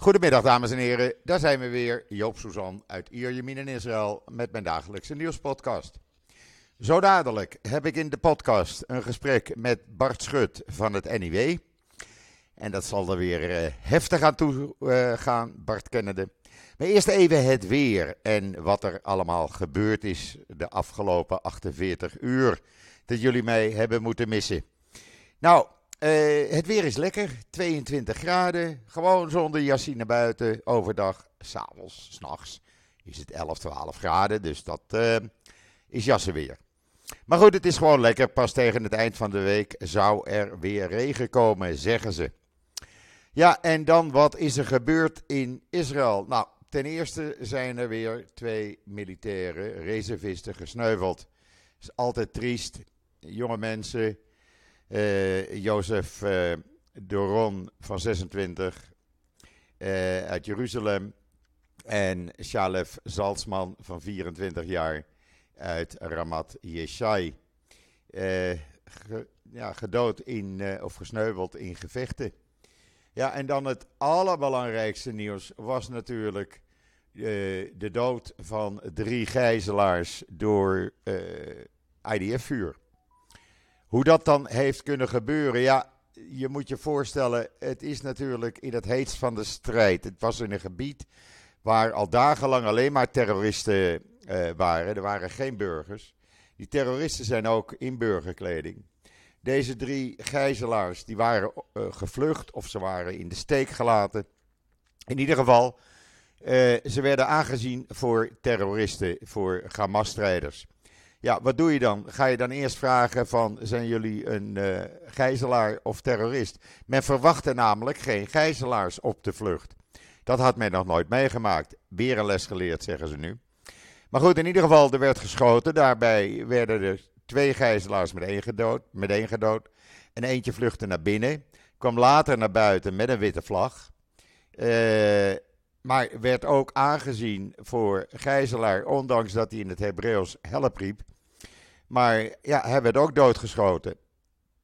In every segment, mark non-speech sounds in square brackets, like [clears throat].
Goedemiddag dames en heren, daar zijn we weer, Joop Suzan uit Ierjemien in Israël met mijn dagelijkse nieuwspodcast. Zo dadelijk heb ik in de podcast een gesprek met Bart Schut van het NIW. En dat zal er weer uh, heftig aan toe uh, gaan, Bart kennende. Maar eerst even het weer en wat er allemaal gebeurd is de afgelopen 48 uur dat jullie mij hebben moeten missen. Nou, uh, het weer is lekker, 22 graden, gewoon zonder jasje naar buiten, overdag, s'avonds, s'nachts is het 11, 12 graden, dus dat uh, is jassenweer. Maar goed, het is gewoon lekker, pas tegen het eind van de week zou er weer regen komen, zeggen ze. Ja, en dan wat is er gebeurd in Israël? Nou, ten eerste zijn er weer twee militaire reservisten gesneuveld. is altijd triest. Jonge mensen Jozef uh, Doron van 26 uh, uit Jeruzalem. En Shalef Zalzman van 24 jaar uit Ramat Yeshai. Ja, gedood in, of gesneuveld in gevechten. Ja, en dan het allerbelangrijkste nieuws was natuurlijk de dood van drie gijzelaars door IDF-vuur. Hoe dat dan heeft kunnen gebeuren, ja, je moet je voorstellen, het is natuurlijk in het heetst van de strijd. Het was in een gebied waar al dagenlang alleen maar terroristen uh, waren. Er waren geen burgers. Die terroristen zijn ook in burgerkleding. Deze drie gijzelaars die waren uh, gevlucht of ze waren in de steek gelaten. In ieder geval, uh, ze werden aangezien voor terroristen, voor Hamas-strijders. Ja, wat doe je dan? Ga je dan eerst vragen van, zijn jullie een uh, gijzelaar of terrorist? Men verwachtte namelijk geen gijzelaars op de vlucht. Dat had men nog nooit meegemaakt. Weer een les geleerd, zeggen ze nu. Maar goed, in ieder geval, er werd geschoten. Daarbij werden er twee gijzelaars meteen gedood, meteen gedood. En eentje vluchtte naar binnen. Kwam later naar buiten met een witte vlag. Uh, maar werd ook aangezien voor gijzelaar, ondanks dat hij in het Hebreeuws help riep. Maar ja, hij werd ook doodgeschoten.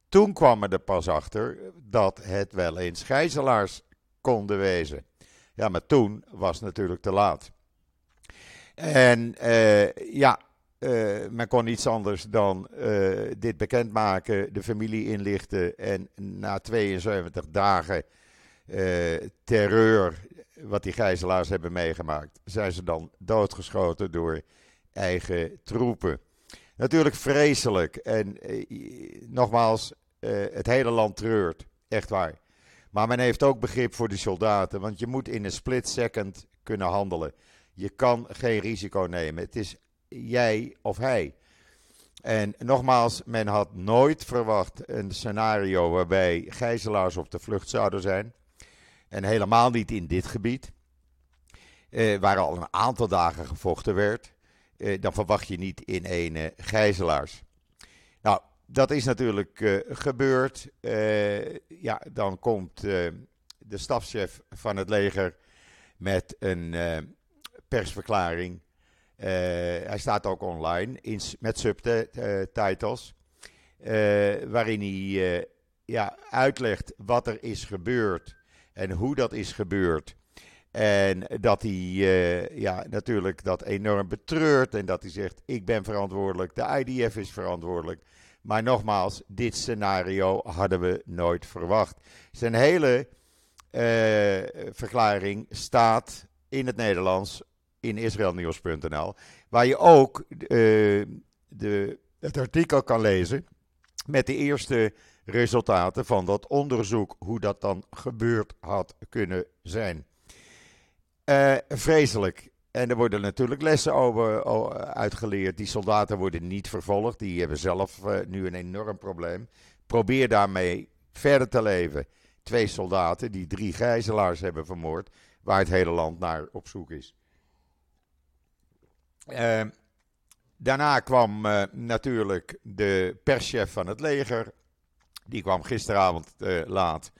Toen kwam er pas achter dat het wel eens gijzelaars konden wezen. Ja, maar toen was natuurlijk te laat. En uh, ja, uh, men kon niets anders dan uh, dit bekendmaken, de familie inlichten en na 72 dagen terreur wat die gijzelaars hebben meegemaakt, zijn ze dan doodgeschoten door eigen troepen. Natuurlijk vreselijk. En eh, nogmaals, eh, het hele land treurt. Echt waar. Maar men heeft ook begrip voor de soldaten. Want je moet in een split second kunnen handelen. Je kan geen risico nemen. Het is jij of hij. En nogmaals, men had nooit verwacht een scenario waarbij gijzelaars op de vlucht zouden zijn. En helemaal niet in dit gebied. Eh, waar al een aantal dagen gevochten werd. Eh, dan verwacht je niet in één gijzelaars. Nou, dat is natuurlijk uh, gebeurd. Uh, ja, dan komt de stafchef van het leger met een persverklaring. hij staat ook online in, met subtitles. waarin hij ja, uitlegt wat er is gebeurd en hoe dat is gebeurd. En dat hij uh, ja, natuurlijk dat enorm betreurt en dat hij zegt: Ik ben verantwoordelijk, de IDF is verantwoordelijk. Maar nogmaals, dit scenario hadden we nooit verwacht. Zijn hele uh, verklaring staat in het Nederlands in israelnieuws.nl, waar je ook uh, de, het artikel kan lezen met de eerste resultaten van dat onderzoek, hoe dat dan gebeurd had kunnen zijn. Uh, vreselijk. En er worden natuurlijk lessen over, uitgeleerd. Die soldaten worden niet vervolgd. Die hebben zelf uh, nu een enorm probleem. Probeer daarmee verder te leven. Twee soldaten die drie gijzelaars hebben vermoord. Waar het hele land naar op zoek is. Uh, daarna kwam natuurlijk de perschef van het leger. Die kwam gisteravond laat.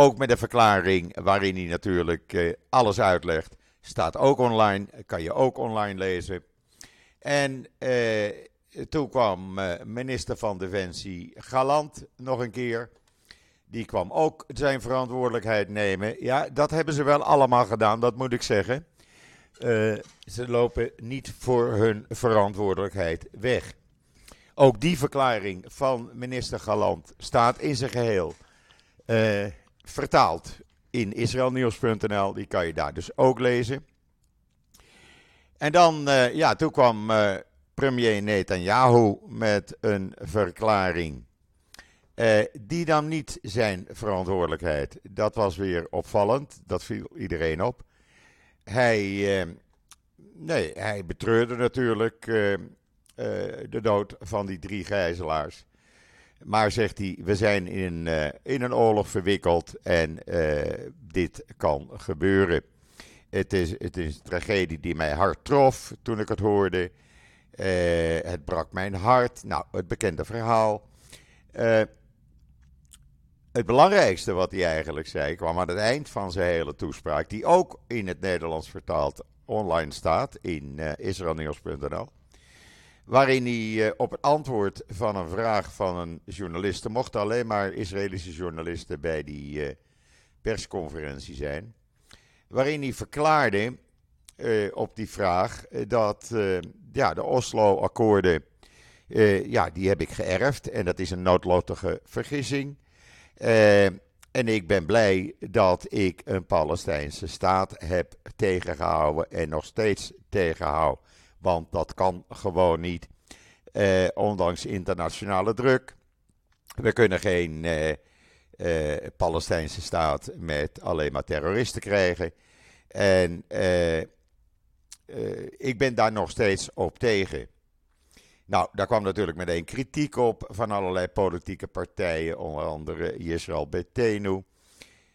Ook met een verklaring waarin hij natuurlijk eh, alles uitlegt. Staat ook online, kan je ook online lezen. En eh, toen kwam eh, minister van Defensie Galant nog een keer. die kwam ook zijn verantwoordelijkheid nemen. Ja, dat hebben ze wel allemaal gedaan, dat moet ik zeggen. Uh, ze lopen niet voor hun verantwoordelijkheid weg. Ook die verklaring van minister Galant staat in zijn geheel vertaald in israelnieuws.nl. Die kan je daar dus ook lezen. En dan, uh, ja, toen kwam premier Netanyahu met een verklaring. Uh, die dan niet zijn verantwoordelijkheid. Dat was weer opvallend. Dat viel iedereen op. Hij, nee, hij betreurde natuurlijk de dood van die drie gijzelaars. Maar zegt hij, we zijn in, in een oorlog verwikkeld en dit kan gebeuren. Het is, het is een tragedie die mij hard trof toen ik het hoorde. het brak mijn hart. Nou, het bekende verhaal. Het belangrijkste wat hij eigenlijk zei kwam aan het eind van zijn hele toespraak, die ook in het Nederlands vertaald online staat in israelnieuws.nl. Waarin hij uh, op het antwoord van een vraag van een journalist, er mochten alleen maar Israëlische journalisten bij die uh, persconferentie zijn, waarin hij verklaarde op die vraag dat ja, de Oslo-akkoorden, ja, die heb ik geërfd en dat is een noodlottige vergissing. En ik ben blij dat ik een Palestijnse staat heb tegengehouden en nog steeds tegenhoud. Want dat kan gewoon niet, uh, ondanks internationale druk. We kunnen geen uh, Palestijnse staat met alleen maar terroristen krijgen. En ik ben daar nog steeds op tegen. Nou, daar kwam natuurlijk meteen kritiek op van allerlei politieke partijen, onder andere Israël Betenu,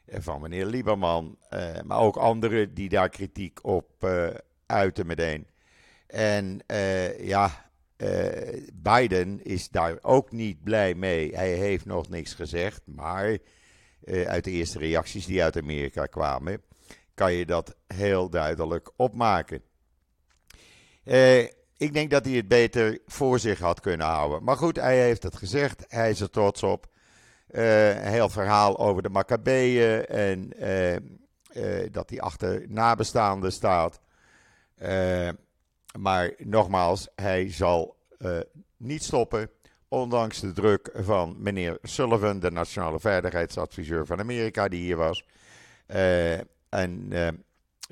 eh, van meneer Lieberman, eh, maar ook anderen die daar kritiek op uh, uiten meteen. En uh, ja, uh, Biden is daar ook niet blij mee. Hij heeft nog niks gezegd, maar uit de eerste reacties die uit Amerika kwamen, kan je dat heel duidelijk opmaken. Ik denk dat hij het beter voor zich had kunnen houden. Maar goed, hij heeft het gezegd. Hij is er trots op. Een heel verhaal over de Maccabeeën en dat hij achter nabestaanden staat. Maar nogmaals, hij zal niet stoppen, ondanks de druk van meneer Sullivan, de nationale veiligheidsadviseur van Amerika, die hier was. en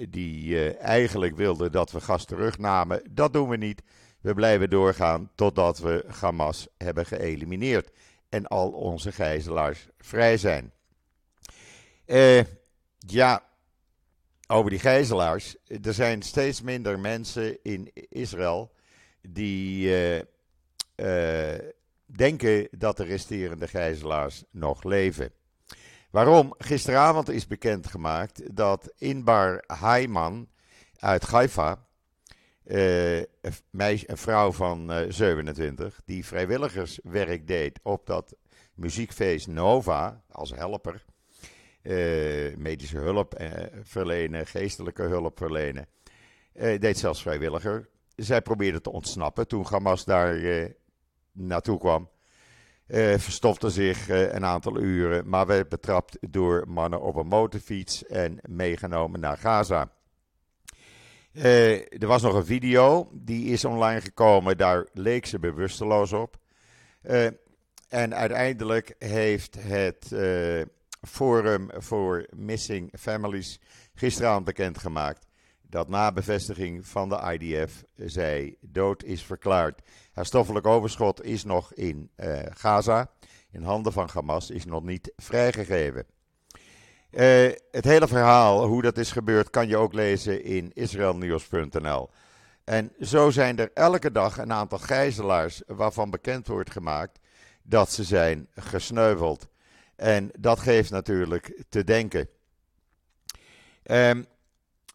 die uh, eigenlijk wilde dat we gas terugnamen. Dat doen we niet. We blijven doorgaan totdat we Hamas hebben geëlimineerd en al onze gijzelaars vrij zijn. Ja, over die gijzelaars. Er zijn steeds minder mensen in Israël die uh, denken dat de resterende gijzelaars nog leven. Waarom? Gisteravond is bekendgemaakt dat Inbar Haiman uit Haifa, uh, een, vrouw van uh, eh, 27, die vrijwilligerswerk deed op dat muziekfeest Nova als helper, uh, medische hulp verlenen, geestelijke hulp verlenen, deed zelfs vrijwilliger. Zij probeerde te ontsnappen toen Hamas daar naartoe kwam. Verstopte zich een aantal uren, maar werd betrapt door mannen op een motorfiets en meegenomen naar Gaza. Er was nog een video, die is online gekomen, daar leek ze bewusteloos op. en uiteindelijk heeft het Forum for Missing Families gisteravond bekendgemaakt dat na bevestiging van de IDF zij dood is verklaard. Haar stoffelijk overschot is nog in uh, Gaza, in handen van Hamas, is nog niet vrijgegeven. Uh, het hele verhaal, hoe dat is gebeurd, kan je ook lezen in israelnieuws.nl. En zo zijn er elke dag een aantal gijzelaars waarvan bekend wordt gemaakt dat ze zijn gesneuveld. En dat geeft natuurlijk te denken. Um,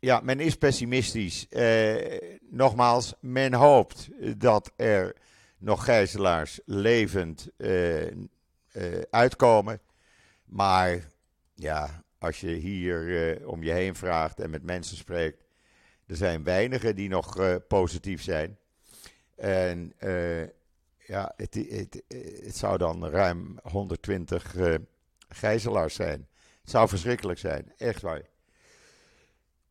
ja, men is pessimistisch. Eh, nogmaals, men hoopt dat er nog gijzelaars levend eh, eh, uitkomen. Maar ja, als je hier om je heen vraagt en met mensen spreekt, er zijn weinigen die nog positief zijn. En ja, het, het, het, zou dan ruim 120 gijzelaars zijn. Het zou verschrikkelijk zijn, echt waar.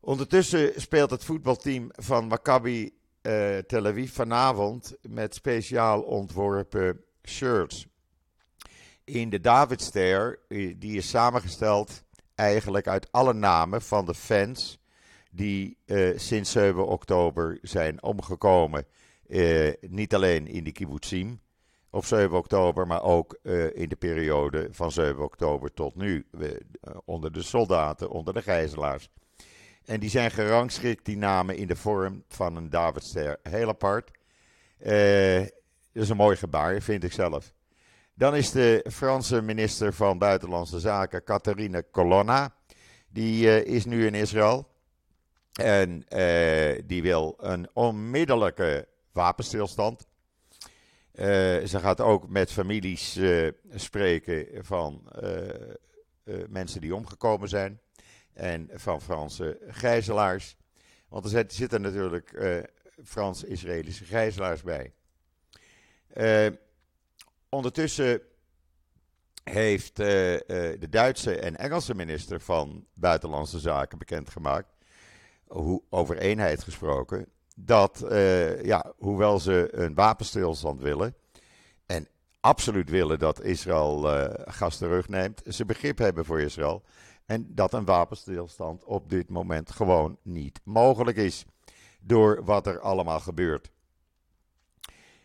Ondertussen speelt het voetbalteam van Maccabi uh, Tel Aviv vanavond met speciaal ontworpen shirts. In de Davidster, die is samengesteld eigenlijk uit alle namen van de fans die uh, sinds 7 oktober zijn omgekomen. Niet alleen in de kibbutzim op 7 oktober, maar ook uh, in de periode van 7 oktober tot nu. onder de soldaten, onder de gijzelaars. En die zijn gerangschikt, die namen, in de vorm van een Davidster. Heel apart. dat is een mooi gebaar, vind ik zelf. Dan is de Franse minister van Buitenlandse Zaken, Catherine Colonna. Die is nu in Israël. En die wil een onmiddellijke wapenstilstand. Uh, ze gaat ook met families uh, spreken van mensen die omgekomen zijn. En van Franse gijzelaars. Want er zitten natuurlijk Frans-Israëlische gijzelaars bij. ondertussen heeft de Duitse en Engelse minister van Buitenlandse Zaken bekendgemaakt hoe, over eenheid gesproken, dat uh, ja, hoewel ze een wapenstilstand willen en absoluut willen dat Israël uh, gas terugneemt, ze begrip hebben voor Israël en dat een wapenstilstand op dit moment gewoon niet mogelijk is door wat er allemaal gebeurt.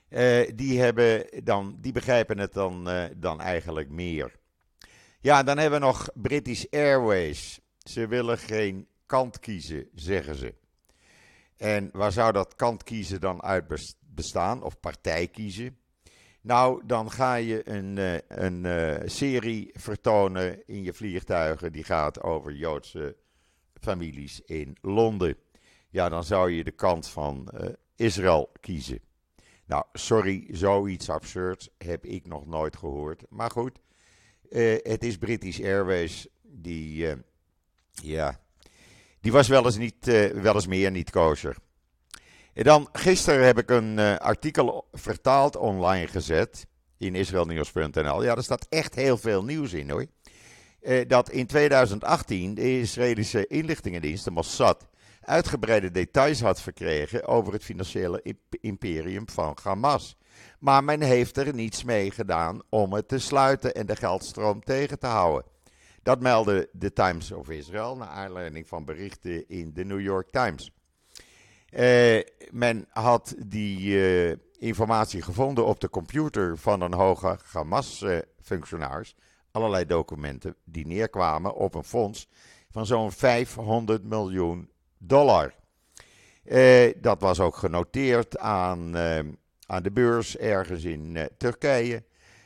Uh, die, hebben dan, die begrijpen het dan, dan eigenlijk meer. Ja, dan hebben we nog British Airways. Ze willen geen kant kiezen, zeggen ze. En waar zou dat kant kiezen dan uit bestaan, of partij kiezen? Nou, dan ga je een, eh, een uh, serie vertonen in je vliegtuigen die gaat over Joodse families in Londen. Ja, dan zou je de kant van uh, Israël kiezen. Nou, sorry, zoiets absurds heb ik nog nooit gehoord. Maar goed, het is British Airways die, ja, die was wel eens, niet, uh, wel eens meer niet kosher. En dan, gisteren heb ik een uh, artikel vertaald online gezet in israelnieuws.nl. Ja, er staat echt heel veel nieuws in hoor. Uh, dat in 2018 de Israëlische inlichtingendienst, de Mossad, uitgebreide details had verkregen over het financiële imperium van Hamas. Maar men heeft er niets mee gedaan om het te sluiten en de geldstroom tegen te houden. Dat meldde de Times of Israel naar aanleiding van berichten in de New York Times. Uh, men had die uh, informatie gevonden op de computer van een hoge Hamas-functionaris. Allerlei documenten die neerkwamen op een fonds van zo'n 500 miljoen dollar. Uh, dat was ook genoteerd aan, aan de beurs ergens in Turkije.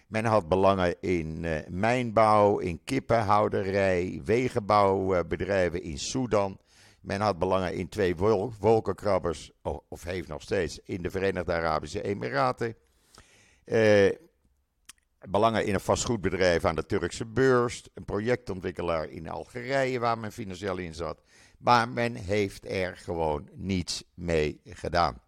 Men had belangen in uh, mijnbouw, in kippenhouderij, wegenbouwbedrijven in Sudan. Men had belangen in twee wolkenkrabbers, of, heeft nog steeds, in de Verenigde Arabische Emiraten. Uh, belangen in een vastgoedbedrijf aan de Turkse beurs. Een projectontwikkelaar in Algerije waar men financieel in zat. Maar men heeft er gewoon niets mee gedaan.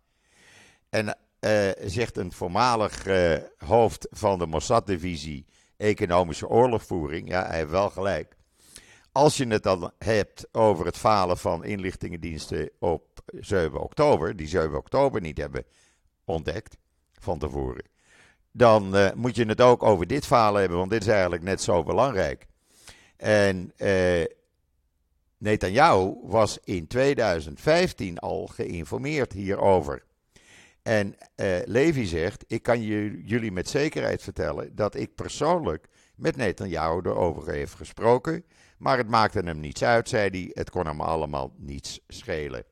En uh, zegt een voormalig uh, hoofd van de Mossad-divisie Economische Oorlogvoering. Ja, hij heeft wel gelijk. Als je het dan hebt over het falen van inlichtingendiensten op 7 oktober, die 7 oktober niet hebben ontdekt van tevoren, dan uh, moet je het ook over dit falen hebben, want dit is eigenlijk net zo belangrijk. En Netanyahu was in 2015 al geïnformeerd hierover. En uh, Levi zegt: Ik kan jullie met zekerheid vertellen dat ik persoonlijk met Netanyahu erover heeft gesproken. Maar het maakte hem niets uit, zei hij. Het kon hem allemaal niets schelen.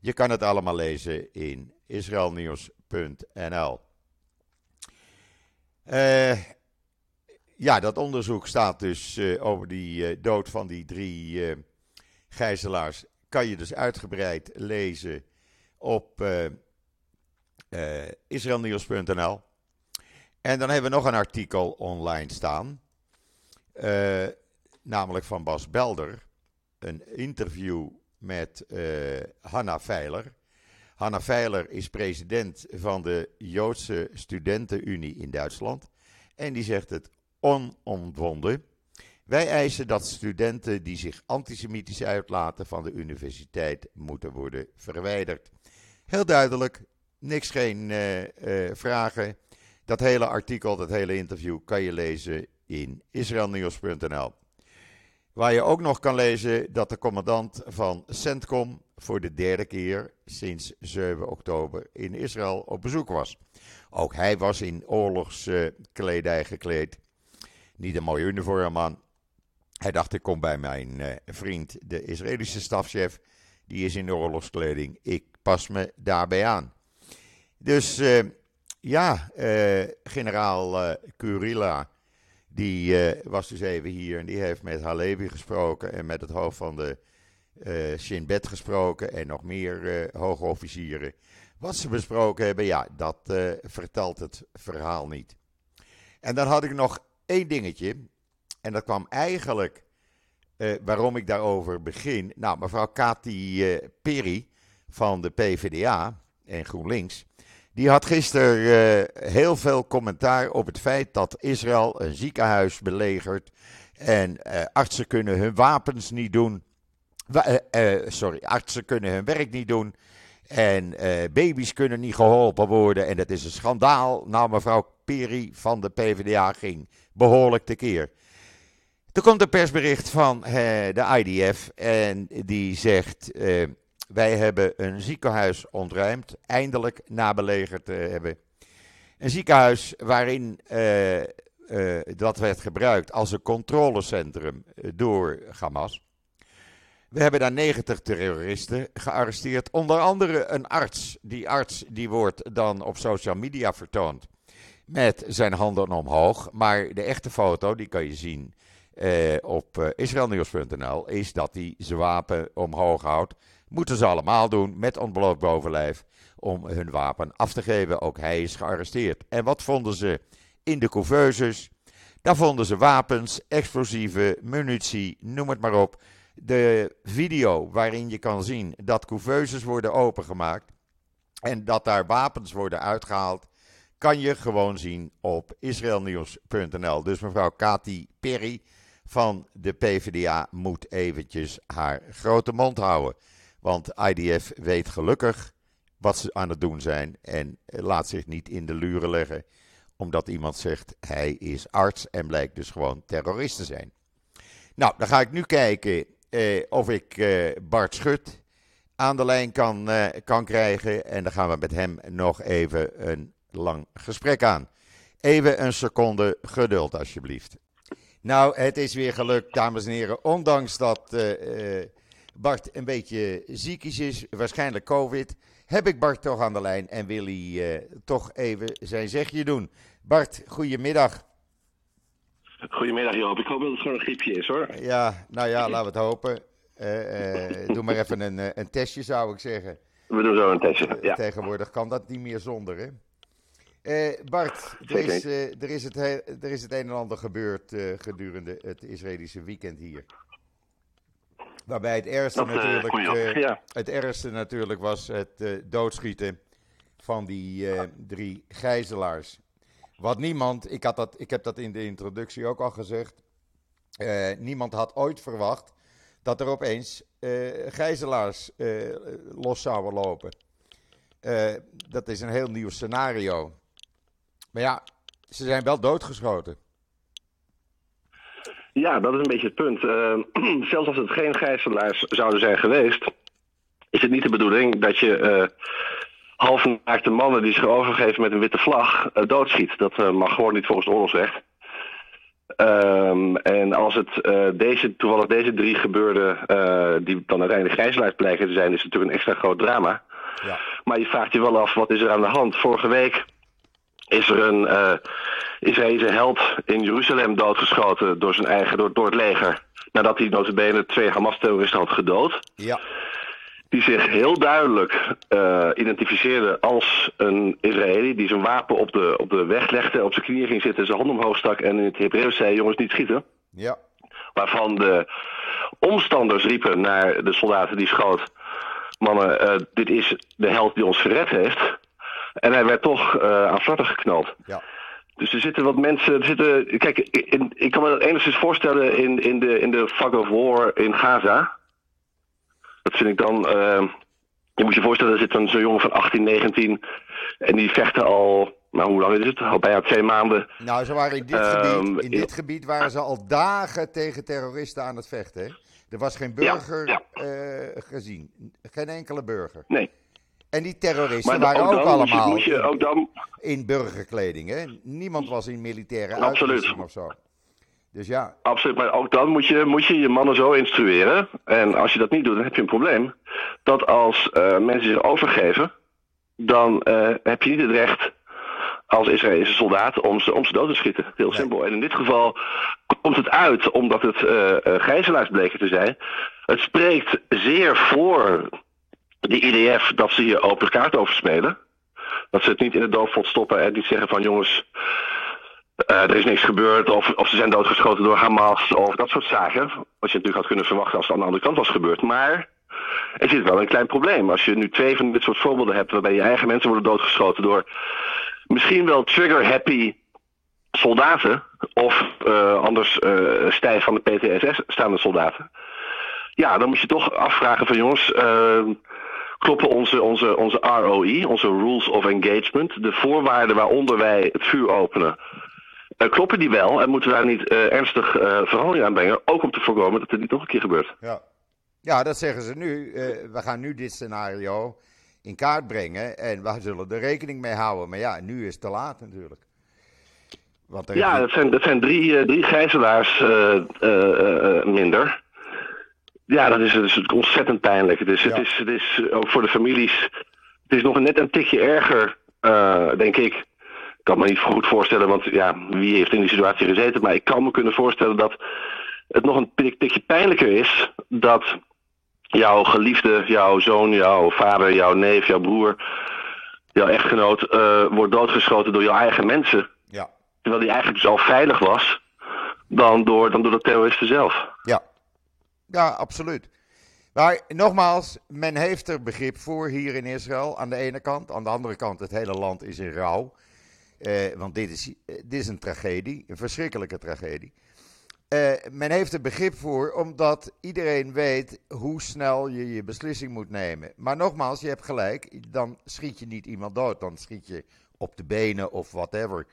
Je kan het allemaal lezen in israelnieuws.nl. Eh, ja, dat onderzoek staat dus uh, over die dood van die drie gijzelaars. Kan je dus uitgebreid lezen op uh, israelnieuws.nl. En dan hebben we nog een artikel online staan. Uh, namelijk van Bas Belder. Een interview met uh, Hanna Veiler. Hanna Veiler is president van de Joodse Studentenunie in Duitsland. En die zegt het onomwonden. Wij eisen dat studenten die zich antisemitisch uitlaten van de universiteit moeten worden verwijderd. Heel duidelijk, niks geen uh, vragen. Dat hele artikel, dat hele interview kan je lezen in israelnieuws.nl. Waar je ook nog kan lezen dat de commandant van CENTCOM voor de derde keer sinds 7 oktober in Israël op bezoek was. Ook hij was in oorlogskledij gekleed. Niet een mooi uniform aan. Hij dacht, ik kom bij mijn eh, vriend, de Israëlische stafchef. Die is in oorlogskleding. Ik pas me daarbij aan. Dus uh, ja, uh, generaal Kurila, die was dus even hier en die heeft met Halevi gesproken en met het hoofd van de uh, Shin Bet gesproken en nog meer hoge officieren. Wat ze besproken hebben, ja, dat vertelt het verhaal niet. En dan had ik nog één dingetje. En dat kwam eigenlijk, uh, waarom ik daarover begin. Nou, mevrouw Kati uh, Perry van de PvdA en GroenLinks. Die had gisteren uh, heel veel commentaar op het feit dat Israël een ziekenhuis belegert. En artsen kunnen hun wapens niet doen. sorry, artsen kunnen hun werk niet doen. En baby's kunnen niet geholpen worden. En dat is een schandaal. Nou, mevrouw Peri van de PvdA ging behoorlijk tekeer. Er komt een persbericht van eh, de IDF en die zegt: eh, Wij hebben een ziekenhuis ontruimd, eindelijk nabelegerd te hebben. Een ziekenhuis waarin eh, dat werd gebruikt als een controlecentrum door Hamas. We hebben daar 90 terroristen gearresteerd, onder andere een arts. Die arts die wordt dan op social media vertoond met zijn handen omhoog. Maar de echte foto, die kan je zien uh, op uh, israelnieuws.nl, is dat hij zijn wapen omhoog houdt. Moeten ze allemaal doen met ontbloot bovenlijf om hun wapen af te geven. Ook hij is gearresteerd. En wat vonden ze in de couveuses? Daar vonden ze wapens, explosieven, munitie, noem het maar op. De video waarin je kan zien dat couveuses worden opengemaakt en dat daar wapens worden uitgehaald, kan je gewoon zien op israelnieuws.nl. Dus mevrouw Kati Perry van de PvdA moet eventjes haar grote mond houden. Want IDF weet gelukkig wat ze aan het doen zijn en laat zich niet in de luren leggen omdat iemand zegt hij is arts en blijkt dus gewoon terrorist te zijn. Nou, dan ga ik nu kijken eh, of ik eh, Bart Schut aan de lijn kan, eh, kan krijgen. En dan gaan we met hem nog even een lang gesprek aan. Even een seconde geduld, alsjeblieft. Nou, het is weer gelukt, dames en heren. Ondanks dat uh, Bart een beetje ziekjes is, waarschijnlijk COVID, heb ik Bart toch aan de lijn en wil hij uh, toch even zijn zegje doen. Bart, goedemiddag. Goedemiddag Joop, ik hoop dat het gewoon een griepje is hoor. Ja, nou ja, laten we het hopen. doe maar even een, een testje zou ik zeggen. We doen zo een testje, ja. Tegenwoordig kan dat niet meer zonder hè. Bart, er is, er, is het er is het een en ander gebeurd gedurende het Israëlische weekend hier. Waarbij het ergste, Dat, natuurlijk, ja. het ergste natuurlijk was het doodschieten van die drie gijzelaars. Wat niemand, ik, had dat, ik heb dat in de introductie ook al gezegd, niemand had ooit verwacht dat er opeens gijzelaars los zouden lopen. dat is een heel nieuw scenario. Maar ja, ze zijn wel doodgeschoten. Ja, dat is een beetje het punt. Uh, [clears throat] zelfs als het geen gijzelaars zouden zijn geweest, is het niet de bedoeling dat je uh, halfnaakte mannen die zich overgeven met een witte vlag uh, doodschiet. Dat mag gewoon niet volgens de oorlogsrecht. Um, en als het deze, toevallig deze drie gebeurden, die dan uiteindelijk gijzelaars blijken te zijn, is het natuurlijk een extra groot drama. Ja. Maar je vraagt je wel af, wat is er aan de hand? Vorige week is er een uh, Israëlische held in Jeruzalem doodgeschoten door zijn eigen, door, door het leger. Nadat hij notabene twee Hamas-terroristen had gedood. Ja. Die zich heel duidelijk uh, identificeerde als een Israëli die zijn wapen op de, op de weg legde, op zijn knieën ging zitten, zijn hand omhoog stak en in het Hebreeuws zei: jongens, niet schieten. Ja. Waarvan de omstanders riepen naar de soldaten die schoot: mannen, uh, dit is de held die ons gered heeft. En hij werd toch uh, aan flatten geknald. Ja. Dus er zitten wat mensen. Er zitten, kijk, in, ik kan me dat enigszins voorstellen in, in, de, in de fog of war in Gaza. Dat vind ik dan. Uh, je moet je voorstellen, er zit een zo'n jongen van 18, 19. En die vechten al. Nou, hoe lang is het? Al bijna twee maanden. Nou, ze waren in dit, gebied, in dit gebied waren ze al dagen tegen terroristen aan het vechten. Hè? Er was geen burger ja, ja. Uh, gezien. Geen enkele burger. Nee. En die terroristen waren ook, ook allemaal moet je, ook dan... in burgerkleding. Hè? Niemand was in militaire uitrusting of zo. Dus ja. Absoluut, maar ook dan moet je, moet je je mannen zo instrueren. En als je dat niet doet, dan heb je een probleem. Dat als uh, mensen zich overgeven, dan uh, heb je niet het recht als Israëlische soldaat om ze, om ze dood te schieten. Heel nee. simpel. En in dit geval komt het uit omdat het uh, gijzelaars bleken te zijn. Het spreekt zeer voor de IDF dat ze hier open kaart over spelen. Dat ze het niet in het doofvot stoppen en niet zeggen van jongens, uh, er is niks gebeurd of, of ze zijn doodgeschoten door Hamas of dat soort zaken. Wat je natuurlijk had kunnen verwachten als het aan de andere kant was gebeurd. Maar er zit wel een klein probleem. Als je nu twee van dit soort voorbeelden hebt waarbij je eigen mensen worden doodgeschoten door misschien wel trigger-happy soldaten of uh, anders uh, stijf van de PTSS staande soldaten. Ja, dan moet je toch afvragen van jongens, uh, kloppen onze, onze, onze ROI, onze Rules of Engagement, de voorwaarden waaronder wij het vuur openen, uh, kloppen die wel en moeten we daar niet uh, ernstig uh, verandering aan brengen, ook om te voorkomen dat het niet nog een keer gebeurt. Ja, ja dat zeggen ze nu. we gaan nu dit scenario in kaart brengen en we zullen er rekening mee houden. Maar ja, nu is het te laat natuurlijk. Want ja, dat zijn, dat zijn drie, drie gijzelaars minder. Ja, dat is, dat is ontzettend pijnlijk. Dus ja. het, is, het is ook voor de families. Het is nog net een tikje erger, uh, denk ik. Ik kan me niet goed voorstellen, want ja, wie heeft in die situatie gezeten? Maar ik kan me kunnen voorstellen dat het nog een tikje pijnlijker is dat jouw geliefde, jouw zoon, jouw vader, jouw neef, jouw broer, jouw echtgenoot uh, wordt doodgeschoten door jouw eigen mensen. Ja. Terwijl die eigenlijk dus al veilig was dan door, dan door de terroristen zelf. Ja, ja, absoluut. Maar nogmaals, men heeft er begrip voor hier in Israël aan de ene kant. Aan de andere kant, het hele land is in rouw. Eh, want dit is, dit is een tragedie, een verschrikkelijke tragedie. Eh, men heeft er begrip voor omdat iedereen weet hoe snel je je beslissing moet nemen. Maar nogmaals, je hebt gelijk, dan schiet je niet iemand dood, dan schiet je op de benen of whatever.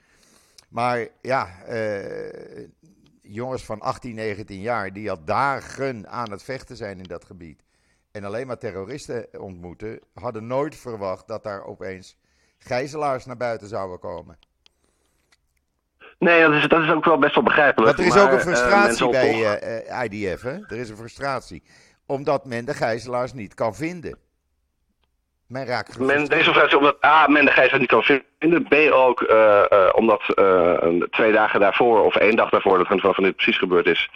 Maar ja, jongens van 18, 19 jaar die al dagen aan het vechten zijn in dat gebied en alleen maar terroristen ontmoeten, hadden nooit verwacht dat daar opeens gijzelaars naar buiten zouden komen. Nee, dat is, dat is ook wel best wel begrijpelijk. Want er is ook een eh, frustratie uh, bij uh, uh, IDF, hè? Er is een frustratie. Omdat men de gijzelaars niet kan vinden. Men raakt men, Deze frustratie omdat A, men de gijzelaars niet kan vinden. B ook uh, uh, omdat uh, twee dagen daarvoor, of één dag daarvoor, dat van, van dit precies gebeurd is.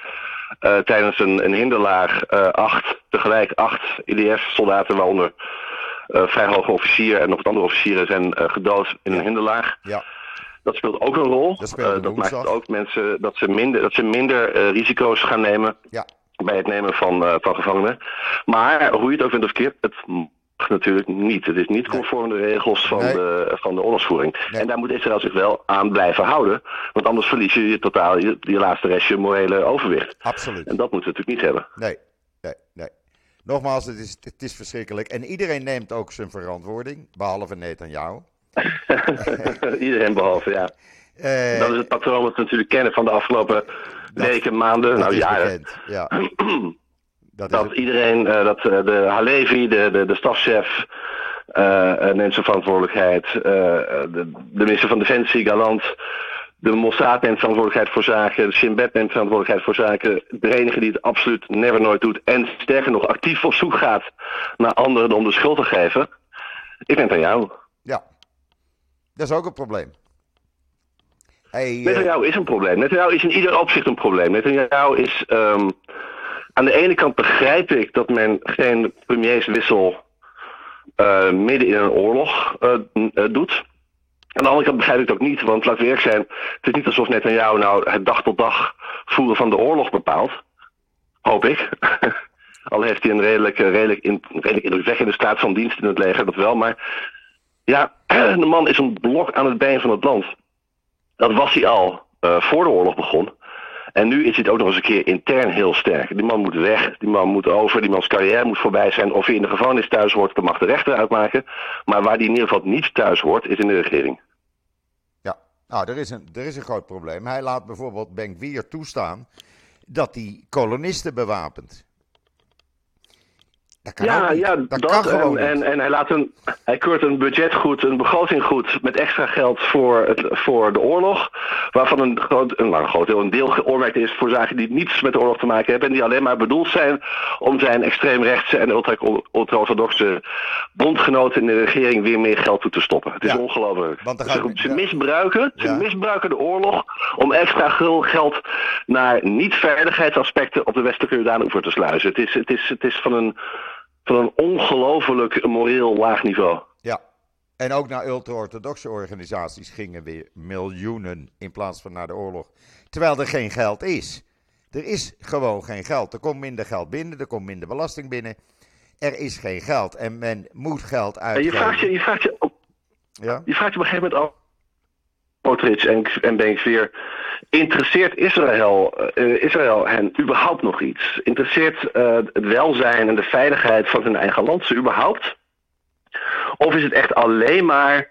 tijdens een, een hinderlaag acht, tegelijk acht IDF-soldaten, waaronder vrij hoge officier en nog wat andere officieren, zijn gedood in een hinderlaag. Ja. Dat speelt ook een rol. Dat, uh, dat maakt ook mensen dat ze minder, dat ze minder uh, risico's gaan nemen ja. bij het nemen van, uh, van gevangenen. Maar hoe je het ook vindt of verkeerd, het natuurlijk niet. Het is niet conform de regels van, nee. de, van de oorlogsvoering. Nee. En daar moet Israël zich wel aan blijven houden. Want anders verlies je, je totaal je, je laatste restje morele overwicht. Absoluut. En dat moeten we natuurlijk niet hebben. Nee, nee, nee. Nogmaals, het is, het is verschrikkelijk. En iedereen neemt ook zijn verantwoording, behalve Netanyahu. [laughs] Iedereen behalve, ja. Uh, dat is het patroon wat we natuurlijk kennen van de afgelopen weken, maanden, nou jaren. Bekend, ja. [clears throat] dat, dat iedereen, uh, dat uh, de Halevi, de, de, de stafchef, neemt zijn verantwoordelijkheid. de, de minister van Defensie, Galant. De Mossad neemt verantwoordelijkheid voor zaken. De Shin Bet neemt verantwoordelijkheid voor zaken. De enige die het absoluut never nooit doet. En sterker nog actief op zoek gaat naar anderen om de schuld te geven. Ik denk aan jou. Ja, dat is ook een probleem. Hey, Netanyahu uh... is een probleem. Netanyahu is in ieder opzicht een probleem. Netanyahu is... Um, aan de ene kant begrijp ik dat men geen premierswissel uh, midden in een oorlog uh, doet. Aan de andere kant begrijp ik het ook niet, want laten we eerlijk zijn, het is niet alsof Netanyahu nou het dag tot dag voeren van de oorlog bepaalt. Hoop ik. [laughs] Al heeft hij een redelijk, redelijk, in, redelijk indrukwekkende staat van dienst in het leger, dat wel. Maar ja, [clears throat] de man is een blok aan het been van het land. Dat was hij al voor de oorlog begon. En nu is het ook nog eens een keer intern heel sterk. Die man moet weg, die man moet over, die mans carrière moet voorbij zijn. Of hij in de gevangenis thuis hoort, dat mag de rechter uitmaken. Maar waar die in ieder geval niet thuis hoort, is in de regering. Ja, nou, er is een, er is een groot probleem. Hij laat bijvoorbeeld Benkwier toestaan dat hij kolonisten bewapent ja, ja, dat, en, en, en, hij, laat een, hij keurt een budget goed, een begroting goed met extra geld voor, het, voor de oorlog. Waarvan een groot, een, nou, groot deel, een deel geoormerkt is voor zaken die niets met de oorlog te maken hebben. En die alleen maar bedoeld zijn om zijn extreemrechtse en ultra-orthodoxe bondgenoten in de regering weer meer geld toe te stoppen. Het is ongelooflijk. Ze, ze, misbruiken, ze misbruiken de oorlog om extra geld naar niet-veiligheidsaspecten op de westelijke Jordaan te sluizen. Het is, het, is, het is van een van een ongelooflijk moreel laag niveau. Ja, en ook naar ultra-orthodoxe organisaties gingen weer miljoenen in plaats van naar de oorlog. Terwijl er geen geld is. Er is gewoon geen geld. Er komt minder geld binnen, er komt minder belasting binnen. Er is geen geld en men moet geld uitgeven. je vraagt je, je, vraagt je, ja? je vraagt je op een gegeven moment af Motrich en, en weer. Interesseert Israël, uh, Israël hen überhaupt nog iets? Interesseert uh, het welzijn en de veiligheid van hun eigen land ze überhaupt? Of is het echt alleen maar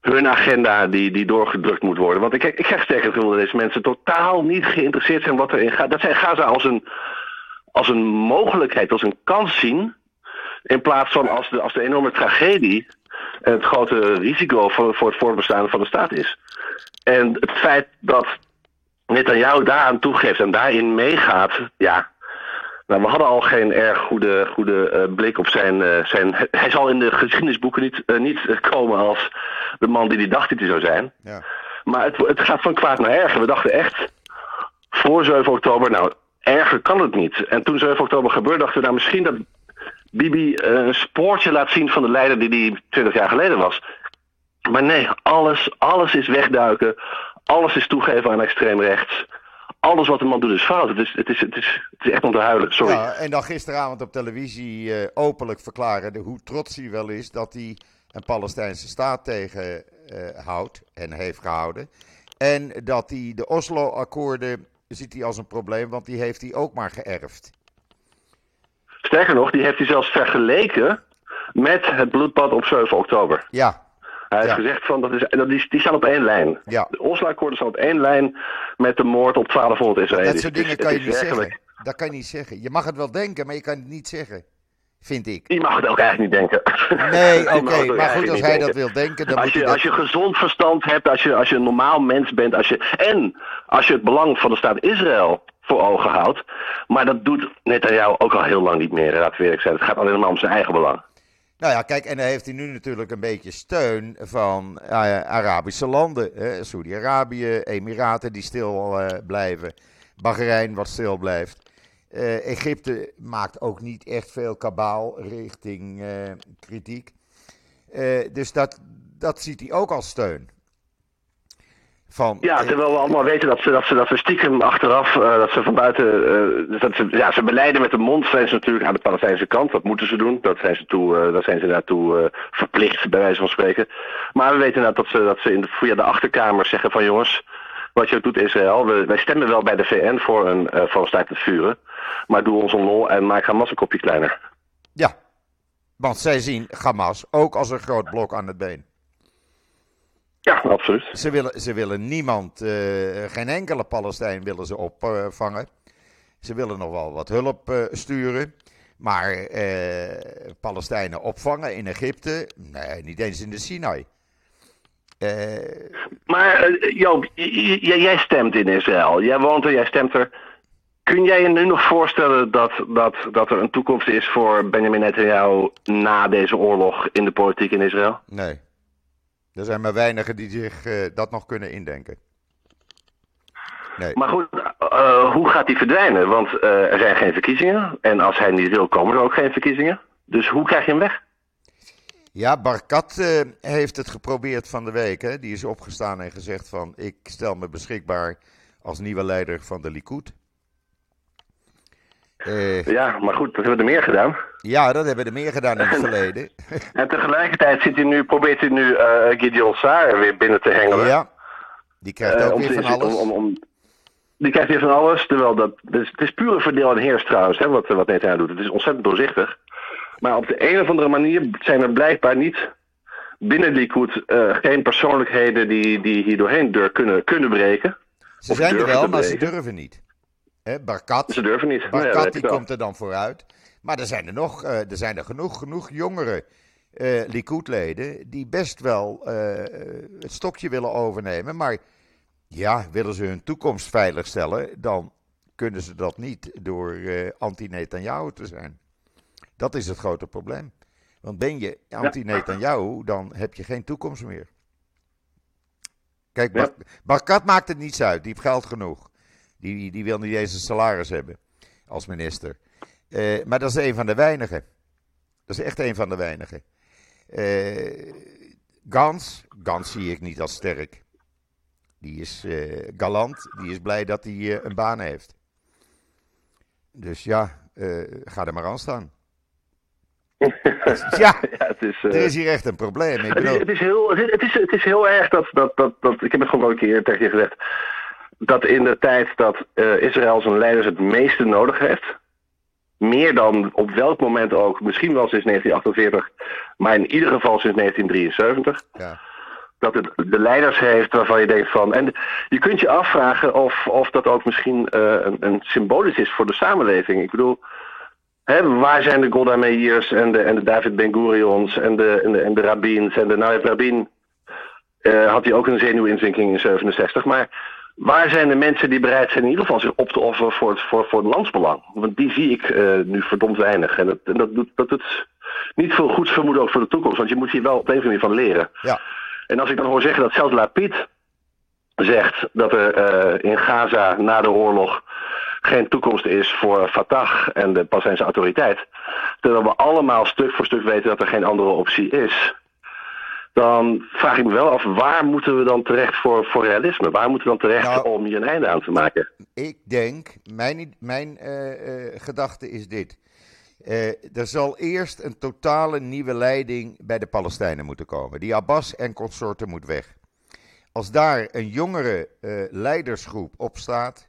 hun agenda die, die doorgedrukt moet worden? Want ik, ik krijg sterk het gevoel dat deze mensen totaal niet geïnteresseerd zijn wat erin gaat. Dat zij Gaza als een, als een mogelijkheid, als een kans zien. In plaats van als de, als de enorme tragedie het grote risico voor, voor het voortbestaan van de staat is. En het feit dat Netanyahu daaraan toegeeft en daarin meegaat, ja. Nou, we hadden al geen erg goede, goede uh, blik op zijn, uh, zijn. Hij zal in de geschiedenisboeken niet, uh, niet komen als de man die die dacht dat hij zou zijn. Ja. Maar het, het gaat van kwaad naar erger. We dachten echt voor 7 oktober, nou, erger kan het niet. En toen 7 oktober gebeurde, dachten we nou misschien dat Bibi een spoortje laat zien van de leider die hij 20 jaar geleden was. Maar nee, alles, alles is wegduiken. Alles is toegeven aan extreem rechts. Alles wat de man doet is fout. Het is, het is, het is, het is echt om te huilen, sorry. En dan gisteravond op televisie uh, openlijk verklaren hoe trots hij wel is dat hij een Palestijnse staat tegenhoudt uh, en heeft gehouden. En dat hij de Oslo-akkoorden ziet hij als een probleem, want die heeft hij ook maar geërfd. Sterker nog, die heeft hij zelfs vergeleken met het bloedbad op 7 oktober. Ja, hij heeft gezegd van dat is, dat die, die staan op één lijn. Ja. De Oslo-akkoorden staan op één lijn met de moord op 1200 Israëli's. Dat soort dingen kan je niet zeggen. Dat kan je niet zeggen. Je mag het wel denken, maar je kan het niet zeggen. Vind ik. Je mag het ook eigenlijk niet denken. Nee, [laughs] oké. maar goed, als hij dat wil denken, dan als moet je, dat... Als je gezond verstand hebt, als je, als je een normaal mens bent, als je, en als je het belang van de staat Israël voor ogen houdt. Maar dat doet Netanyahu ook al heel lang niet meer, laat we eerlijk zijn. Het gaat alleen maar om zijn eigen belang. Nou ja, kijk, en dan heeft hij nu natuurlijk een beetje steun van uh, Arabische landen. Saudi-Arabië, Emiraten die stil uh, blijven, Bahrein wat stil blijft. Uh, Egypte maakt ook niet echt veel kabaal richting kritiek. dus dat, dat ziet hij ook als steun. Van, ja, terwijl we allemaal weten dat ze, dat ze, dat ze stiekem achteraf, uh, dat ze van buiten, uh, dat ze, ja, ze beleiden met de mond, zijn ze natuurlijk aan de Palestijnse kant. Dat moeten ze doen, dat zijn ze, toe, uh, dat zijn ze daartoe verplicht, bij wijze van spreken. Maar we weten nou dat ze, dat ze in de, via de achterkamer zeggen van jongens, wat je doet Israël, we, wij stemmen wel bij de VN voor een, voor een staakt het vuren, maar doe ons een lol en maak Hamas een kopje kleiner. Ja, want zij zien Hamas ook als een groot blok aan het been. Ja, absoluut. Ze willen, ze willen niemand, uh, geen enkele Palestijn willen ze opvangen. ze willen nog wel wat hulp uh, sturen. Maar uh, Palestijnen opvangen in Egypte, nee, niet eens in de Sinai. maar Joop, jij stemt in Israël. Jij woont er, jij stemt er. Kun jij je nu nog voorstellen dat, dat, dat er een toekomst is voor Benjamin Netanyahu na deze oorlog in de politiek in Israël? Nee. Er zijn maar weinigen die zich uh, dat nog kunnen indenken. Nee. Maar goed, uh, hoe gaat hij verdwijnen? Want uh, er zijn geen verkiezingen. En als hij niet wil, komen er ook geen verkiezingen. Dus hoe krijg je hem weg? Ja, Barkat heeft het geprobeerd van de week. Hè? Die is opgestaan en gezegd van... ik stel me beschikbaar als nieuwe leider van de Likud. Uh, ja, maar goed, dat hebben we er meer gedaan. Ja, dat hebben we er meer gedaan in het [laughs] verleden. en tegelijkertijd zit hij nu, probeert hij nu uh, Gideon Saar weer binnen te hengelen. Ja. Die krijgt ook om weer te- van alles. Om, om, om- die krijgt weer van alles, terwijl dat... Dus het is pure verdeel en heers trouwens, hè, wat, wat Netanyahu doet. Het is ontzettend doorzichtig. Maar op de een of andere manier zijn er blijkbaar niet binnen Likud eh geen persoonlijkheden die, die hier doorheen deur kunnen, kunnen breken. Ze zijn er wel, maar ze durven niet. Hè, Barkat, Ze durven niet. Nou ja, Barkat die komt er dan vooruit. Maar er zijn er nog, eh, er zijn er genoeg, genoeg jongere eh Likud-leden die best wel eh, het stokje willen overnemen. Maar ja, willen ze hun toekomst veiligstellen, dan kunnen ze dat niet door eh, anti-Netanyahu te zijn. Dat is het grote probleem. Want ben je anti-Netanyahu, dan heb je geen toekomst meer. Kijk. Bar- Barkat maakt het niets uit. Die heeft geld genoeg. Die, die wil niet eens een salaris hebben als minister. Eh, maar dat is een van de weinigen. Dat is echt een van de weinigen. Eh, Gans, Gans zie ik niet als sterk. Die is eh, galant. Die is blij dat hij een baan heeft. Dus ja, ga er maar aan staan. [laughs] ja, Ja, het is... er is hier echt een probleem. Ik Het is, het, is heel, het, is, het, is, heel erg dat, dat, dat, dat. Ik heb het gewoon een keer tegen je gezegd. Dat in de tijd dat eh, Israël zijn leiders het meeste nodig heeft. Meer dan op welk moment ook, misschien wel sinds 1948, maar in ieder geval sinds 1973. ja. Dat het de leiders heeft waarvan je denkt van. En je kunt je afvragen of, of dat ook misschien eh, een, een symbolisch is voor de samenleving. Ik bedoel, hè, waar zijn de Golda Meirs en de, en de David Ben Gurions en de, en de, en de Rabins en de heeft Rabin eh, had hij ook een zenuwinzinking in 67. Maar waar zijn de mensen die bereid zijn in ieder geval zich op te offeren voor het, voor, voor het landsbelang? Want die zie ik eh, nu verdomd weinig. En dat, en dat, doet, dat doet niet veel goeds vermoeden ook voor de toekomst. Want je moet hier wel op een of andere manier van leren. ja. En als ik dan hoor zeggen dat zelfs Lapid zegt dat er eh, in Gaza na de oorlog geen toekomst is voor Fatah en de Palestijnse autoriteit, terwijl we allemaal stuk voor stuk weten dat er geen andere optie is, dan vraag ik me wel af waar moeten we dan terecht voor, voor realisme? Waar moeten we dan terecht Nou- om hier een einde aan te maken? Ik denk, mijn, mijn eh, eh, gedachte is dit. Eh, er zal eerst een totale nieuwe leiding bij de Palestijnen moeten komen. Die Abbas en consorten moet weg. Als daar een jongere leidersgroep op staat,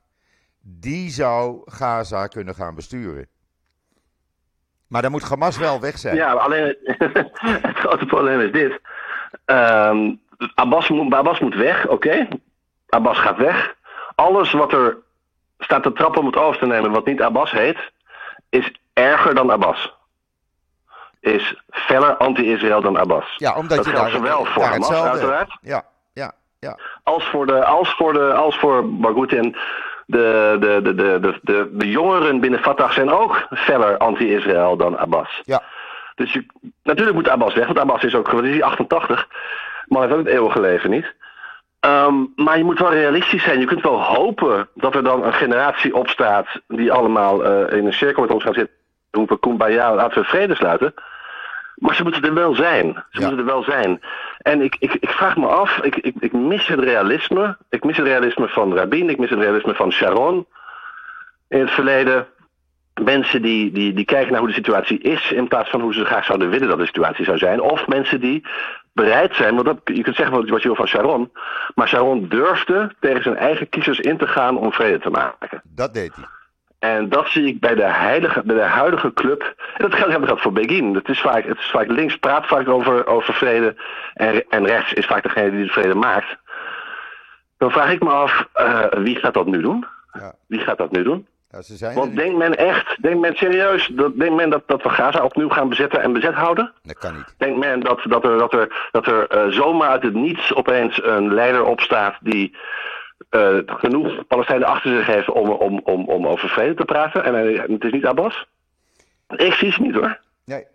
die zou Gaza kunnen gaan besturen. Maar dan moet Hamas wel weg zijn. Ja, alleen [laughs] het grote probleem is dit. Ehm, Abbas, moet, Abbas moet weg, oké. Abbas gaat weg. Alles wat er staat te trappen om het over te nemen, wat niet Abbas heet, is erger dan Abbas. Is feller anti-Israël dan Abbas. Ja, omdat Dat je geldt daar, zowel voor Hamas, uiteraard. Ja, ja, ja. Als voor, de, als voor, de, als voor Baghoutin. De, de, de, de, de, de, de jongeren binnen Fatah zijn ook feller anti-Israël dan Abbas. ja. Dus je, natuurlijk moet Abbas weg, want Abbas is ook, wat is hij, 88. Man heeft ook het eeuwige leven niet. Ehm, maar je moet wel realistisch zijn. Je kunt wel hopen dat er dan een generatie opstaat die allemaal eh, in een cirkel met ons gaan zitten. Roepen kumbaya, laten we vrede sluiten. Maar ze moeten er wel zijn. Ze Ja. moeten er wel zijn. En ik, ik, ik vraag me af, ik, ik, ik mis het realisme. Ik mis het realisme van Rabin, ik mis het realisme van Sharon in het verleden mensen die, die, die kijken naar hoe de situatie is, in plaats van hoe ze graag zouden willen dat de situatie zou zijn. Of mensen die bereid zijn, want dat, je kunt zeggen wat, wat je wil van Sharon, maar Sharon durfde tegen zijn eigen kiezers in te gaan om vrede te maken. Dat deed hij. En dat zie ik bij de, heilige, bij de huidige club. En dat geldt, dat geldt voor Begin. Het is, vaak, het is vaak links praat vaak over, over vrede. En, en rechts is vaak degene die de vrede maakt. Dan vraag ik me af, eh, wie gaat dat nu doen? Ja. Wie gaat dat nu doen? Ja, ze zijn Want denkt men echt, denkt men serieus, dat, denkt men dat, dat we Gaza opnieuw gaan bezetten en bezet houden? Dat kan niet. Denkt men dat, dat er, dat er, dat er eh, zomaar uit het niets opeens een leider opstaat die eh, genoeg Palestijnen achter zich heeft om, om, om, om over vrede te praten? En eh, het is niet Abbas? Ik zie ze niet hoor. Nee.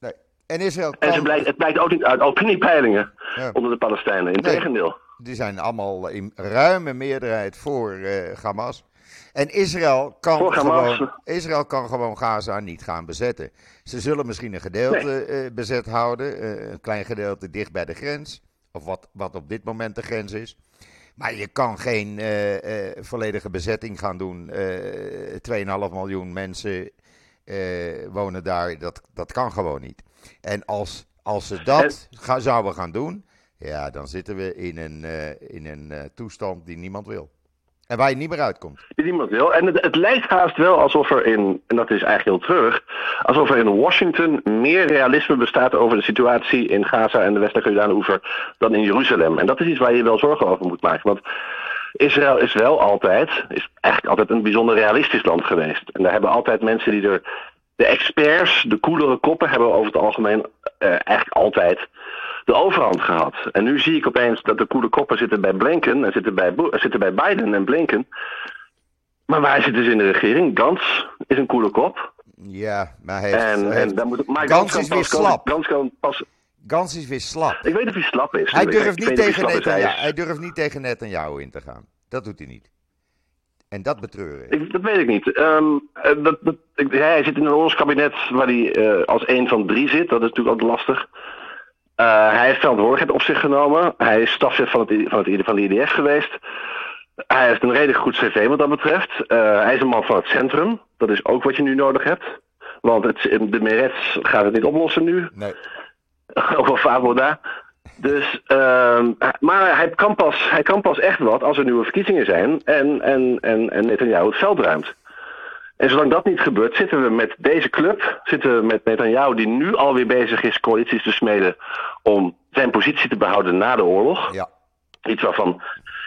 nee. En Israël En ze kan, blijkt, het blijkt ook niet uit opiniepeilingen Ja. onder de Palestijnen. Integendeel. die zijn allemaal in ruime meerderheid voor Hamas. En Israël kan, gewoon, Israël kan gewoon Gaza niet gaan bezetten. Ze zullen misschien een gedeelte eh, bezet houden, eh, een klein gedeelte dicht bij de grens, of wat, wat op dit moment de grens is. Maar je kan geen eh, volledige bezetting gaan doen. Eh 2,5 miljoen mensen wonen daar. Dat, dat kan gewoon niet. En als, als ze dat ga- zouden gaan doen, Ja, dan zitten we in een, in een toestand die niemand wil. En waar je niet meer uitkomt. Niemand wil. En het, het, lijkt haast wel alsof er in, en dat is eigenlijk heel terug, alsof er in Washington meer realisme bestaat over de situatie in Gaza en de westelijke Jordaanoever dan in Jeruzalem. En dat is iets waar je wel zorgen over moet maken. Want Israël is wel altijd, is eigenlijk altijd een bijzonder realistisch land geweest. En daar hebben altijd mensen die er, de experts, de koelere koppen, hebben over het algemeen uh, eigenlijk altijd de overhand gehad. En nu zie ik opeens dat de koele koppen zitten bij Blinken en zitten bij, zitten bij Biden en Blinken. Maar waar zitten ze in de regering? Gans is een koele kop. Ja, maar hij heeft, en, dan moet, maar Gans is weer slap. Gans kan pas... Gans is weer slap. Ik weet of hij slap is. Hij durft, niet tegen is. Hij durft niet tegen Netanyahu in te gaan. Dat doet hij niet. En dat betreur ik. Dat weet ik niet. Ehm, eh, dat, dat, hij zit in een oorlogskabinet waar hij eh, als een van drie zit. Dat is natuurlijk ook lastig. Eh, hij heeft verantwoordelijkheid op zich genomen. Hij is stafchef van, het, van, het, van de IDF geweest. Hij heeft een redelijk goed cv wat dat betreft. Eh, hij is een man van het centrum. Dat is ook wat je nu nodig hebt. Want het, de Merets gaat het niet oplossen nu. Nee. [laughs] Over Favoda. Dus, ehm, maar hij kan, pas, hij kan pas echt wat als er nieuwe verkiezingen zijn en, en, en, en Netanyahu het veld ruimt. En zolang dat niet gebeurt, zitten we met deze club, zitten we met Netanyahu die nu alweer bezig is coalities te smeden om zijn positie te behouden na de oorlog. Ja. Iets waarvan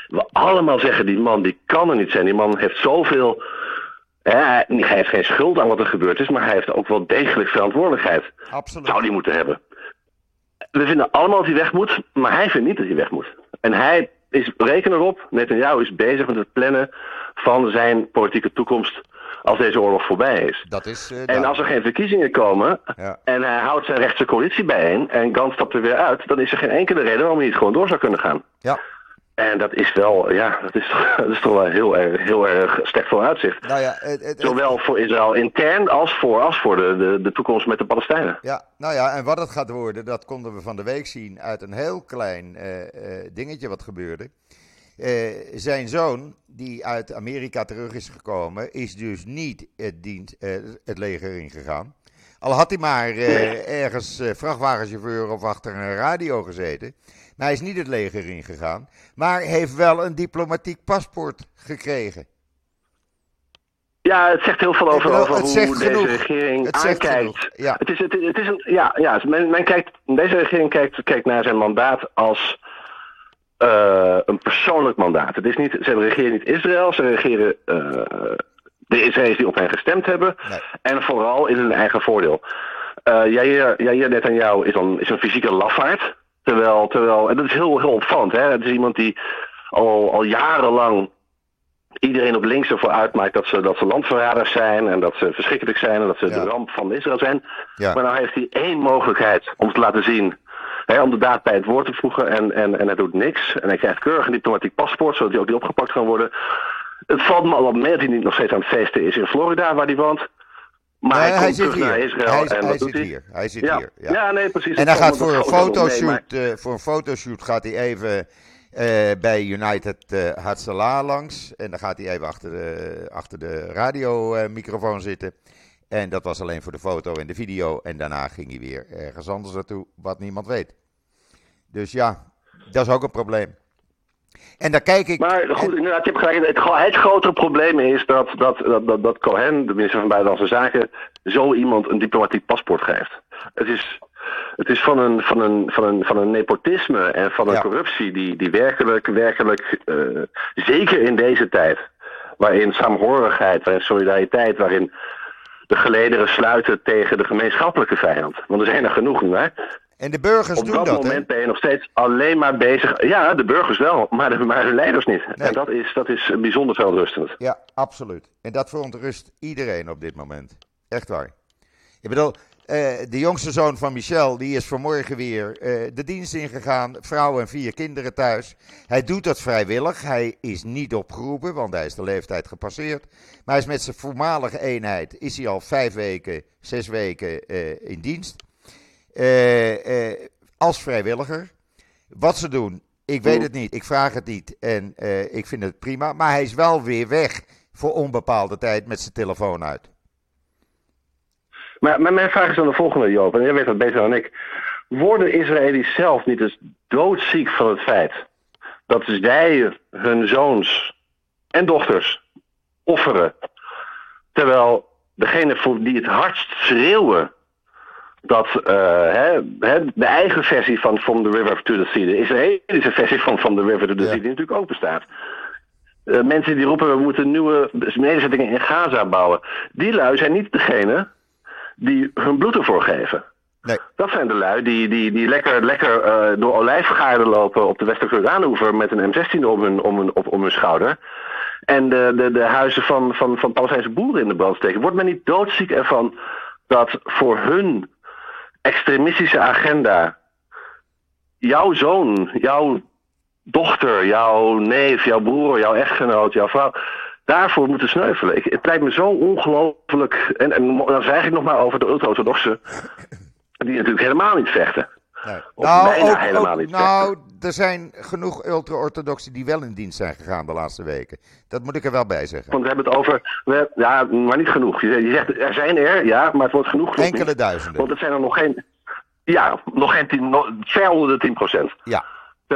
we allemaal zeggen, die man die kan er niet zijn. Die man heeft zoveel... Hè, hij hij heeft geen schuld aan wat er gebeurd is, maar hij heeft ook wel degelijk verantwoordelijkheid. Absoluut. Zou die moeten hebben. We vinden allemaal dat hij weg moet, maar hij vindt niet dat hij weg moet. En hij is, reken erop, Netanyahu is bezig met het plannen van zijn politieke toekomst als deze oorlog voorbij is. Dat is. eh, En als er geen verkiezingen komen Ja. en hij houdt zijn rechtse coalitie bijeen en Gans stapt er weer uit, dan is er geen enkele reden waarom hij niet gewoon door zou kunnen gaan. Ja. En dat is wel, ja, dat is, [laughs] dat is toch wel heel erg, heel erg slecht vooruitzicht. Nou ja, het, het- het- Zowel voor Israël intern als voor, als voor de, de, de toekomst met de Palestijnen. Ja, nou ja, en wat het gaat worden, dat konden we van de week zien uit een heel klein eh, eh, dingetje wat gebeurde. Eh, zijn zoon, die uit Amerika terug is gekomen, is dus niet het, dienst, eh, het leger ingegaan. Al had hij maar eh, ergens vrachtwagenchauffeur of achter een radio gezeten. Maar hij is niet het leger ingegaan. Maar heeft wel een diplomatiek paspoort gekregen. Ja, het zegt heel veel over, over hoe deze genoeg. regering Het aankijkt. ja. Het is, het, het is een, ja, ja men, men kijkt, deze regering kijkt, kijkt naar zijn mandaat als eh, een persoonlijk mandaat. Het is niet, ze regeren niet Israël, ze regeren eh, de Israëli's die op hen gestemd hebben. Nee. En vooral in hun eigen voordeel. Eh Jair, Jair Netanyahu is een, is een fysieke lafaard. Terwijl, terwijl, en dat is heel, heel opvallend. Hè? Het is iemand die al, al jarenlang iedereen op links ervoor uitmaakt dat ze, dat ze landverraders zijn en dat ze verschrikkelijk zijn en dat ze Ja. de ramp van Israël zijn. Ja. Maar nou heeft hij één mogelijkheid om te laten zien, hè, om de daad bij het woord te voegen en, en, en hij doet niks. En hij krijgt keurig een diplomatiek paspoort, zodat hij ook niet opgepakt kan worden. Het valt me al op mee dat hij niet nog steeds aan het feesten is in Florida, waar hij woont. Maar Nee, hij zit terug naar hier. Israël Hij, en hij zit hij? hier. Hij zit Ja. hier. Ja. nee, precies. En hij gaat voor een mee, fotoshoot, maar- eh, voor een fotoshoot gaat hij even eh, bij United Hatzalah langs. En dan gaat hij even achter de, achter de radiomicrofoon zitten. En dat was alleen voor de foto en de video. En daarna ging hij weer ergens anders naartoe, wat niemand weet. Dus ja, dat is ook een probleem. En daar kijk ik... Maar goed, inderdaad, je hebt gelijk. Het, het grotere probleem is dat, dat, dat, dat, Cohen, de minister van Buitenlandse Zaken, zo iemand een diplomatiek paspoort geeft. Het is, het is van, een, van, een, van, een, van een nepotisme en van een Ja. corruptie die, die werkelijk, werkelijk eh, zeker in deze tijd, waarin saamhorigheid, waarin solidariteit, waarin de gelederen sluiten tegen de gemeenschappelijke vijand. Want er zijn er genoeg nu, hè? En de burgers Op doen dat, dat, hè? moment ben je nog steeds alleen maar bezig. Ja, de burgers wel, maar de, maar de leiders niet. Nee. En dat is, dat is bijzonder verontrustend. Ja, absoluut. En dat verontrust iedereen op dit moment. Echt waar. Ik bedoel, de jongste zoon van Michel, die is vanmorgen weer eh, de dienst ingegaan. Vrouw en vier kinderen thuis. Hij doet dat vrijwillig. Hij is niet opgeroepen, want hij is de leeftijd gepasseerd. Maar hij is met zijn voormalige eenheid, is hij al vijf weken, zes weken eh, in dienst. Eh, eh, als vrijwilliger. Wat ze doen, ik weet het niet. Ik vraag het niet. En eh, ik vind het prima. Maar hij is wel weer weg voor onbepaalde tijd met zijn telefoon uit. Maar, maar mijn vraag is dan de volgende, Joop. En jij weet dat beter dan ik. worden Israëli's zelf niet eens doodziek van het feit dat zij hun zoons en dochters offeren, terwijl degene die het hardst schreeuwen dat uh, de eigen versie van From the River to the Sea, de Israëlische versie van From the River to the Sea, die natuurlijk ook bestaat. Uh, mensen die roepen we moeten nieuwe nederzettingen in Gaza bouwen. Die lui zijn niet degene die hun bloed ervoor geven. Nee. Dat zijn de lui die, die, die lekker, lekker uh, door olijfgaarden lopen op de Wester-Jordaanoever met een M16 om hun, om hun, op, om hun schouder. En de, de, de huizen van, van, van Palestijnse boeren in de brand steken. Wordt men niet doodziek ervan dat voor hun extremistische agenda jouw zoon, jouw dochter, jouw neef, jouw broer, jouw echtgenoot, jouw vrouw daarvoor moeten sneuvelen. Ik, het lijkt me zo ongelooflijk. En, en dan zeg ik nog maar over de ultra-orthodoxen, die natuurlijk helemaal niet vechten. Nee. nou, ook, helemaal niet nou er zijn genoeg ultra-orthodoxen die wel in dienst zijn gegaan de laatste weken. Dat moet ik er wel bij zeggen. Want we hebben het over, we, ja, maar niet genoeg. Je, je, zegt, er zijn er, ja, maar het wordt genoeg. Enkele duizenden. Want het zijn er nog geen, ja, nog geen tien, nog, ver onder de 10 procent. Ja,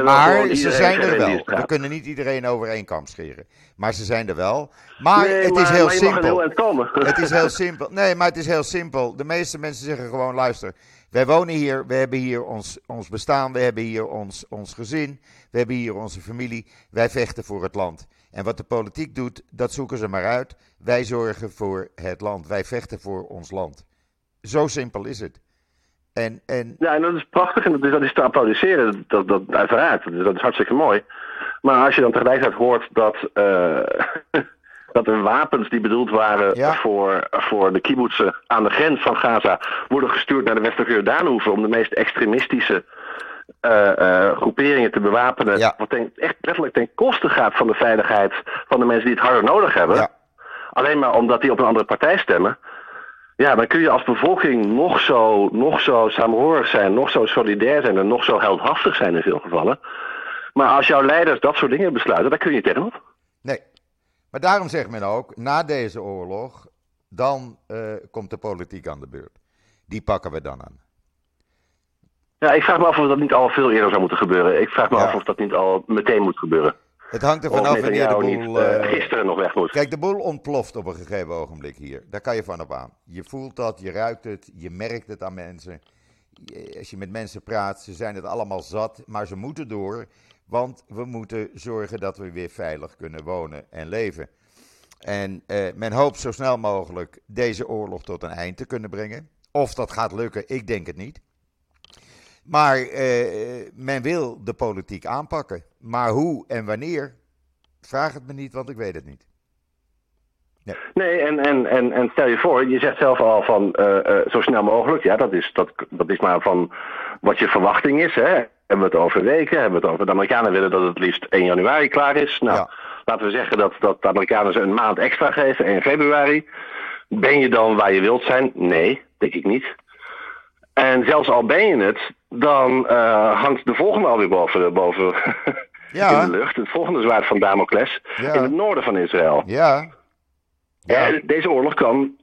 maar ze zijn er wel. We kunnen niet iedereen over één kam scheren. Maar ze zijn er wel. Maar het is heel simpel. [laughs] Het is heel simpel. Nee, maar het is heel simpel. De meeste mensen zeggen gewoon: luister, wij wonen hier, we hebben hier ons, ons bestaan, we hebben hier ons, ons gezin, we hebben hier onze familie. Wij vechten voor het land. En wat de politiek doet, dat zoeken ze maar uit. Wij zorgen voor het land. Wij vechten voor ons land. Zo simpel is het. En, en... Ja, en dat is prachtig en dat is, dat is te applaudisseren, dat, dat, uiteraard. Dat is, dat is hartstikke mooi. Maar als je dan tegelijkertijd hoort dat, uh, [laughs] dat er wapens die bedoeld waren voor, voor de kibbutzen aan de grens van Gaza worden gestuurd naar de westelijke Jordaanhoeven om de meest extremistische uh, uh, groeperingen te bewapenen. Ja. Wat ten, echt letterlijk ten koste gaat van de veiligheid van de mensen die het harder nodig hebben. Ja. Alleen maar omdat die op een andere partij stemmen. Ja, dan kun je als bevolking nog zo, nog zo samenhorig zijn, nog zo solidair zijn en nog zo heldhaftig zijn in veel gevallen. Maar als jouw leiders dat soort dingen besluiten, dan kun je tegenop. Nee. Maar daarom zegt men ook, na deze oorlog, dan uh, komt de politiek aan de beurt. Die pakken we dan aan. Ja, ik vraag me af of dat niet al veel eerder zou moeten gebeuren. Ik vraag me af of dat niet al meteen moet gebeuren. Het hangt er vanaf wanneer de boel... Niet, uh, gisteren nog weg moet. Kijk, de boel ontploft op een gegeven ogenblik hier. Daar kan je van op aan. Je voelt dat, je ruikt het, je merkt het aan mensen. Als je met mensen praat, ze zijn het allemaal zat, maar ze moeten door. Want we moeten zorgen dat we weer veilig kunnen wonen en leven. En eh, men hoopt zo snel mogelijk deze oorlog tot een eind te kunnen brengen. Of dat gaat lukken, ik denk het niet. Maar eh, men wil de politiek aanpakken. Maar hoe en wanneer, vraag het me niet, want ik weet het niet. Nee, nee en, en, en, en stel je voor, je zegt zelf al van uh, zo snel mogelijk. Ja, dat is, dat, dat is maar van wat je verwachting is. Hè. Hebben we het over weken? Hebben we het over... De Amerikanen willen dat het liefst 1 januari klaar is. Nou, laten we zeggen dat, dat de Amerikanen ze een maand extra geven, 1 februari. Ben je dan waar je wilt zijn? Nee, denk ik niet. En zelfs al ben je het, dan uh, hangt de volgende alweer boven, boven ja. [laughs] in de lucht. Het volgende zwaard van Damocles in het noorden van Israël. Ja. ja. En deze oorlog kan,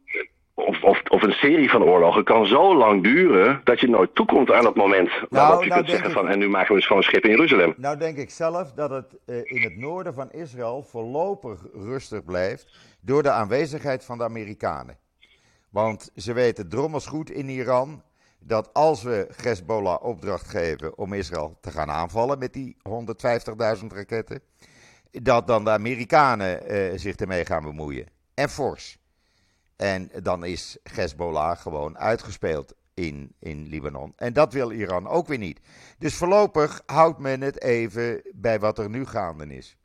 of, of, of, een serie van oorlogen, kan zo lang duren dat je nooit toekomt aan het moment nou, waarop je nou kunt zeggen van en nu maken we eens van een schip in Jeruzalem. Nou denk ik zelf dat het uh, in het noorden van Israël voorlopig rustig blijft door de aanwezigheid van de Amerikanen. Want ze weten drommels goed in Iran dat als we Hezbollah opdracht geven om Israël te gaan aanvallen met die 150.000 raketten, dat dan de Amerikanen uh, zich ermee gaan bemoeien. En fors. En dan is Hezbollah gewoon uitgespeeld in, in Libanon. En dat wil Iran ook weer niet. Dus voorlopig houdt men het even bij wat er nu gaande is.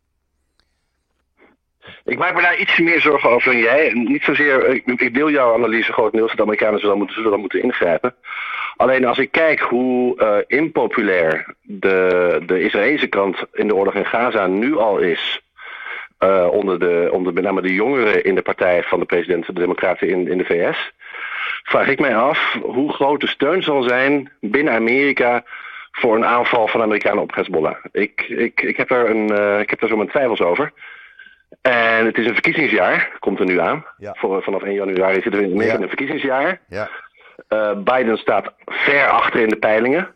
Ik maak me daar iets meer zorgen over dan jij. Niet zozeer, ik, deel jouw analyse grotendeels, dat de Amerikanen zullen moeten, zullen moeten ingrijpen. Alleen als ik kijk hoe uh, impopulair de, de Israëlische kant in de oorlog in Gaza nu al is. Uh, onder, de, onder met name de jongeren in de partij van de president, de Democraten in, in de VS. Vraag ik mij af hoe groot de steun zal zijn binnen Amerika voor een aanval van Amerikanen op Hezbollah. Ik, ik, ik, heb, er een, uh, ik heb er zo mijn twijfels over. En het is een verkiezingsjaar, komt er nu aan. Ja. Voor, vanaf 1 januari zitten we in ja. een verkiezingsjaar. Ja. Uh, Biden staat ver achter in de peilingen.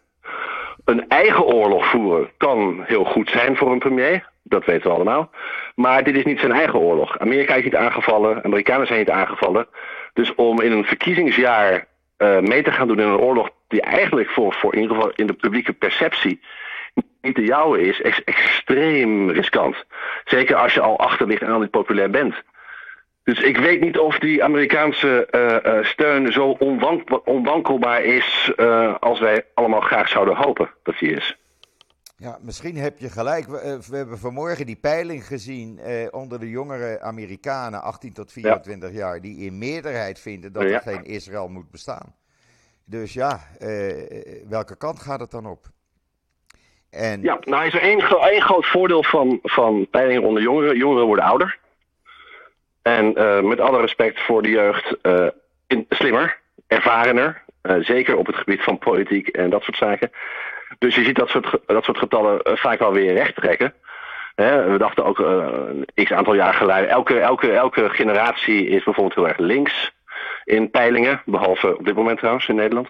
een eigen oorlog voeren kan heel goed zijn voor een premier. Dat weten we allemaal. Maar dit is niet zijn eigen oorlog. Amerika is niet aangevallen. Amerikanen zijn niet aangevallen. Dus om in een verkiezingsjaar uh, mee te gaan doen in een oorlog die eigenlijk voor, voor in ieder geval in de publieke perceptie niet de jouwe is, is extreem riskant. Zeker als je al achter ligt en al niet populair bent. Dus ik weet niet of die Amerikaanse uh, uh, steun zo onwank onwankelbaar is uh, als wij allemaal graag zouden hopen dat die is. Ja, misschien heb je gelijk. We, we hebben vanmorgen die peiling gezien onder de jongere Amerikanen, 18 tot 24 ja. jaar, die in meerderheid vinden dat ja. er geen Israël moet bestaan. Dus ja, welke kant gaat het dan op? En... Ja, nou is er één, één groot voordeel van, van peilingen onder jongeren. Jongeren worden ouder. En uh, met alle respect voor de jeugd, uh, in, slimmer, ervarener. Uh, zeker op het gebied van politiek en dat soort zaken. Dus je ziet dat soort, dat soort getallen vaak wel weer recht trekken. we dachten ook een x aantal jaar geleden, elke, elke, elke generatie is bijvoorbeeld heel erg links in peilingen. Behalve op dit moment trouwens in Nederland.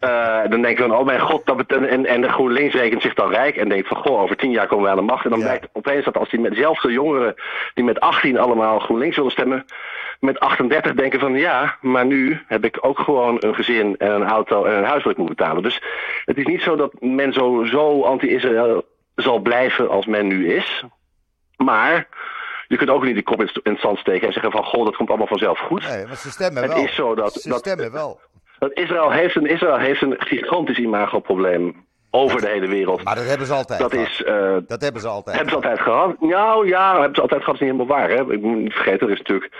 uh, [laughs] dan denken we van, oh mijn god, dat betekent, en, en de GroenLinks rekent zich dan rijk. En denkt van, goh, over tien jaar komen we aan de macht. En dan ja. blijkt opeens dat als die met jongeren, die met 18 allemaal GroenLinks willen stemmen. Met 38 denken van, ja, maar nu heb ik ook gewoon een gezin en een auto en een huis moet betalen. Dus het is niet zo dat men zo, zo anti-Israël zal blijven als men nu is. Maar je kunt ook niet de kop in het zand steken en zeggen van goh, dat komt allemaal vanzelf goed. Nee, maar ze stemmen het wel. Is zo dat, ze dat, stemmen wel. Dat Israël heeft een, Israël heeft een gigantisch imagoprobleem over de hele wereld. Maar dat hebben ze altijd dat gehad. Is, uh, dat hebben ze altijd Hebben ze altijd gehad? Nou ja, hebben ze altijd gehad. Dat is niet helemaal waar. Hè? Ik moet niet vergeten, er is natuurlijk...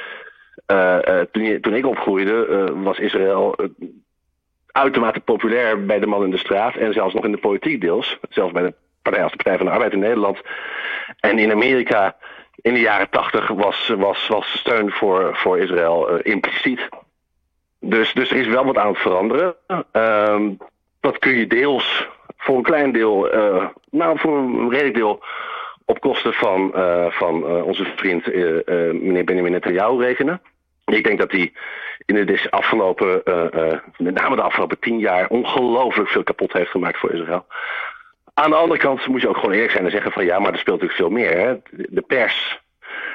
Uh, uh, toen, toen, ik opgroeide, was Israël uitermate populair bij de man in de straat. En zelfs nog in de politiek deels. Zelfs bij de Partij als de Partij van de Arbeid in Nederland. En in Amerika in de jaren tachtig was, was, was steun voor, voor Israël uh, impliciet. Dus, dus er is wel wat aan het veranderen. Uh, dat kun je deels voor een klein deel, uh, nou voor een redelijk deel, op kosten van, uh, van onze vriend meneer Benjamin Netanyahu rekenen. Ik denk dat hij in de afgelopen, met name de afgelopen tien jaar, ongelooflijk veel kapot heeft gemaakt voor Israël. Aan de andere kant moet je ook gewoon eerlijk zijn en zeggen van ja, maar er speelt natuurlijk veel meer. Hè? De pers,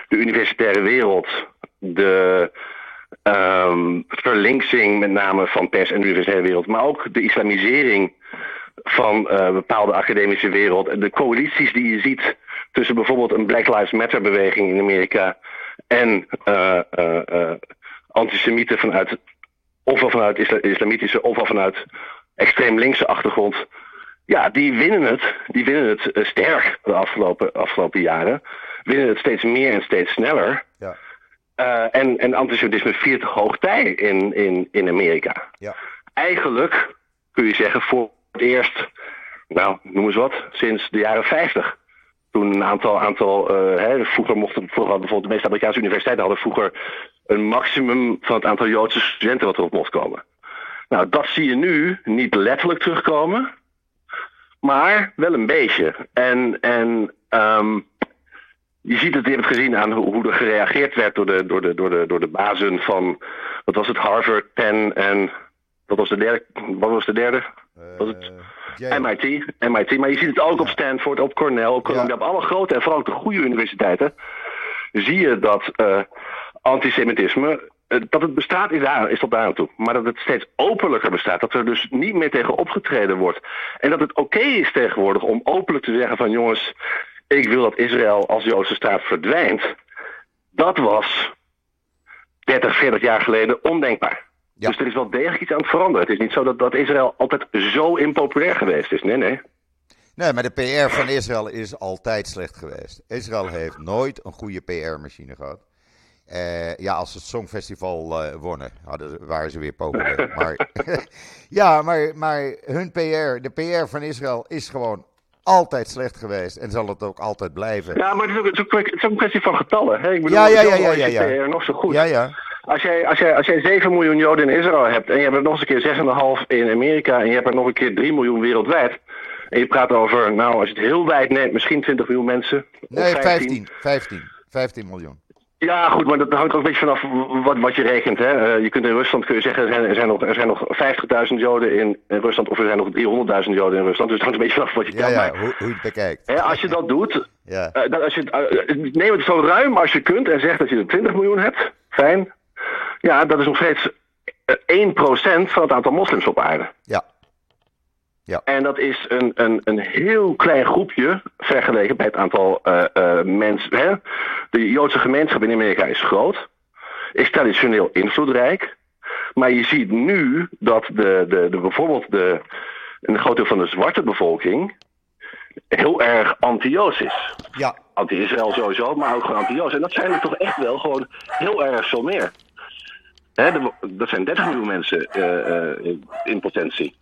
de universitaire wereld, de um, verlinksing met name van pers en de universitaire wereld, maar ook de islamisering van uh, bepaalde academische wereld. De coalities die je ziet tussen bijvoorbeeld een Black Lives Matter beweging in Amerika en uh, antisemieten vanuit, ofwel vanuit isla islamitische, ofwel vanuit extreem linkse achtergrond. Ja, die winnen het. Die winnen het uh, sterk de afgelopen, afgelopen jaren. Winnen het steeds meer en steeds sneller. Ja. Uh, en, en antisemitisme viert hoogtij in, in, in Amerika. Ja. Eigenlijk kun je zeggen voor het eerst, nou noem eens wat, sinds de jaren 50. Toen een aantal, aantal uh, hè, vroeger mochten vroeger bijvoorbeeld de meeste Amerikaanse universiteiten hadden vroeger een maximum van het aantal Joodse studenten wat erop mocht komen. Nou, dat zie je nu niet letterlijk terugkomen, maar wel een beetje. En, en um, je ziet het, je hebt het gezien aan hoe er gereageerd werd door de, door de, door de, door de bazen van, wat was het, Harvard, Penn en, wat was de derde? Wat was de derde? Was het? Uh, MIT, MIT. Maar je ziet het ook ja. op Stanford, op Cornell, op Columbia, ja. op alle grote en vooral ook de goede universiteiten. Zie je dat uh, antisemitisme dat het bestaat is, daar, is tot daar aan toe. Maar dat het steeds openlijker bestaat. Dat er dus niet meer tegen opgetreden wordt. En dat het oké okay is tegenwoordig om openlijk te zeggen van jongens, ik wil dat Israël als Joodse staat verdwijnt. Dat was 30, 40 jaar geleden ondenkbaar. Ja. Dus er is wel degelijk iets aan het veranderen. Het is niet zo dat, dat Israël altijd zo impopulair geweest is. Nee, nee. Nee, maar de PR van Israël is altijd slecht geweest. Israël heeft nooit een goede PR-machine gehad. Uh, ja, als ze het Songfestival uh, wonnen, hadden, waren ze weer populair. maar, [laughs] ja, maar, maar hun PR, de PR van Israël is gewoon altijd slecht geweest en zal het ook altijd blijven. Ja, maar het is ook, het is ook, het is ook een kwestie van getallen. Hè? Ik bedoel, ja, ja, ja, ja, ja, ja. PR nog zo goed. Ja, ja. Als jij, als, jij, als jij 7 miljoen Joden in Israël hebt en je hebt er nog eens een keer 6,5 in Amerika en je hebt er nog een keer 3 miljoen wereldwijd. En je praat over, nou, als je het heel wijd neemt, misschien 20 miljoen mensen. Nee, 15. 15. 15 miljoen. Ja, goed, maar dat hangt ook een beetje vanaf wat, wat je rekent. Hè. Uh, je kunt in Rusland kun je zeggen, er zijn, er zijn nog, er zijn nog 50.000 Joden in, in, Rusland, of er zijn nog 300.000 Joden in Rusland. Dus het hangt een beetje vanaf wat je ja, ja, hoe, hoe je het bekijkt. Hè, als je dat doet, ja. uh, dat, als je, uh, neem het zo ruim als je kunt en zeg dat je er 20 miljoen hebt, fijn. Ja, dat is nog steeds 1% van het aantal moslims op aarde. Ja. Ja. En dat is een, een, een heel klein groepje vergeleken bij het aantal uh, uh, mensen. Hè? De Joodse gemeenschap in Amerika is groot, is traditioneel invloedrijk. Maar je ziet nu dat de, de, de, bijvoorbeeld de, een groot deel van de zwarte bevolking heel erg anti-Joods is. Ja. Anti-Israël sowieso, maar ook gewoon anti-Joods. En dat zijn er toch echt wel gewoon heel erg veel meer. Hè, dat zijn 30 miljoen mensen uh, in potentie.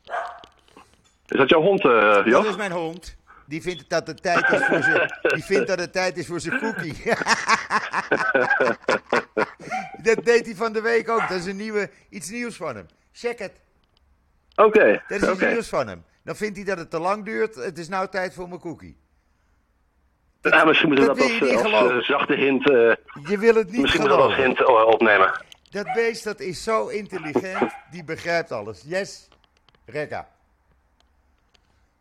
Is dat jouw hond, uh, Joop? Dat is mijn hond. Die vindt dat het tijd is voor zijn, [laughs] die vindt dat het tijd is voor zijn cookie. [laughs] dat deed hij van de week ook. Dat is een nieuwe, iets nieuws van hem. Check het. Oké. Okay, dat is iets nieuws van hem. Dan vindt hij dat het te lang duurt. Het is nou tijd voor mijn cookie. Dat, ja, misschien moeten we dat, dat als, als uh, zachte hint. Uh, je wil het niet misschien moeten we dat als hint opnemen. Dat beest dat is zo intelligent. Die begrijpt alles. Yes, Rekka.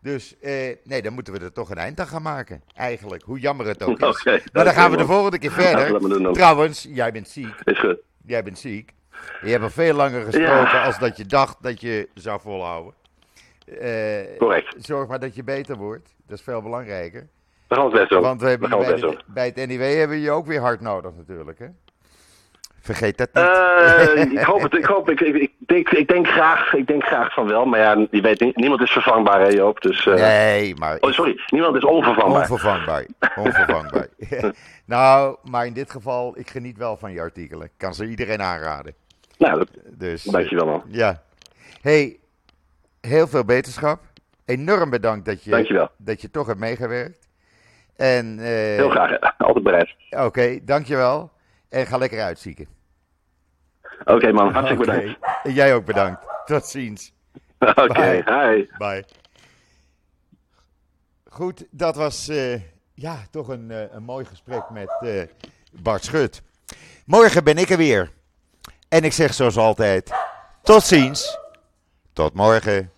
Dus eh, nee, dan moeten we er toch een eind aan gaan maken. Eigenlijk, hoe jammer het ook [laughs] is. Okay, maar dan gaan we de volgende keer verder. Ja, Trouwens, jij bent ziek. Is goed. Jij bent ziek. Je hebt al veel langer gesproken ja. als dat je dacht dat je zou volhouden. Uh, Correct. Zorg maar dat je beter wordt. Dat is veel belangrijker. We gaan het best doen. Want we hebben we bij, het de, bij het NIW hebben we je ook weer hard nodig natuurlijk. Hè? Vergeet dat niet. Uh, ik hoop het. Ik, [laughs] hoop, ik, ik, ik, denk, ik, denk graag, ik denk graag van wel. Maar ja, je weet, niemand is vervangbaar, hè Joop. Dus, uh... Nee, maar... Oh, sorry. Niemand is onvervangbaar. Onvervangbaar. Onvervangbaar. [laughs] [laughs] nou, maar in dit geval, ik geniet wel van je artikelen. Ik kan ze iedereen aanraden. Nou, dat, dus, dankjewel man. Ja. hey, heel veel beterschap. Enorm bedankt dat je, dankjewel. dat je toch hebt meegewerkt. En, uh... heel graag, altijd bereid. Oké, okay, dankjewel. En ga lekker uitzieken. Oké okay, man, hartstikke okay. bedankt. Jij ook bedankt. Tot ziens. Oké, okay, hi. Bye. Goed, dat was uh, ja, toch een, uh, een mooi gesprek met uh, Bart Schut. Morgen ben ik er weer. En ik zeg zoals altijd, tot ziens. Tot morgen.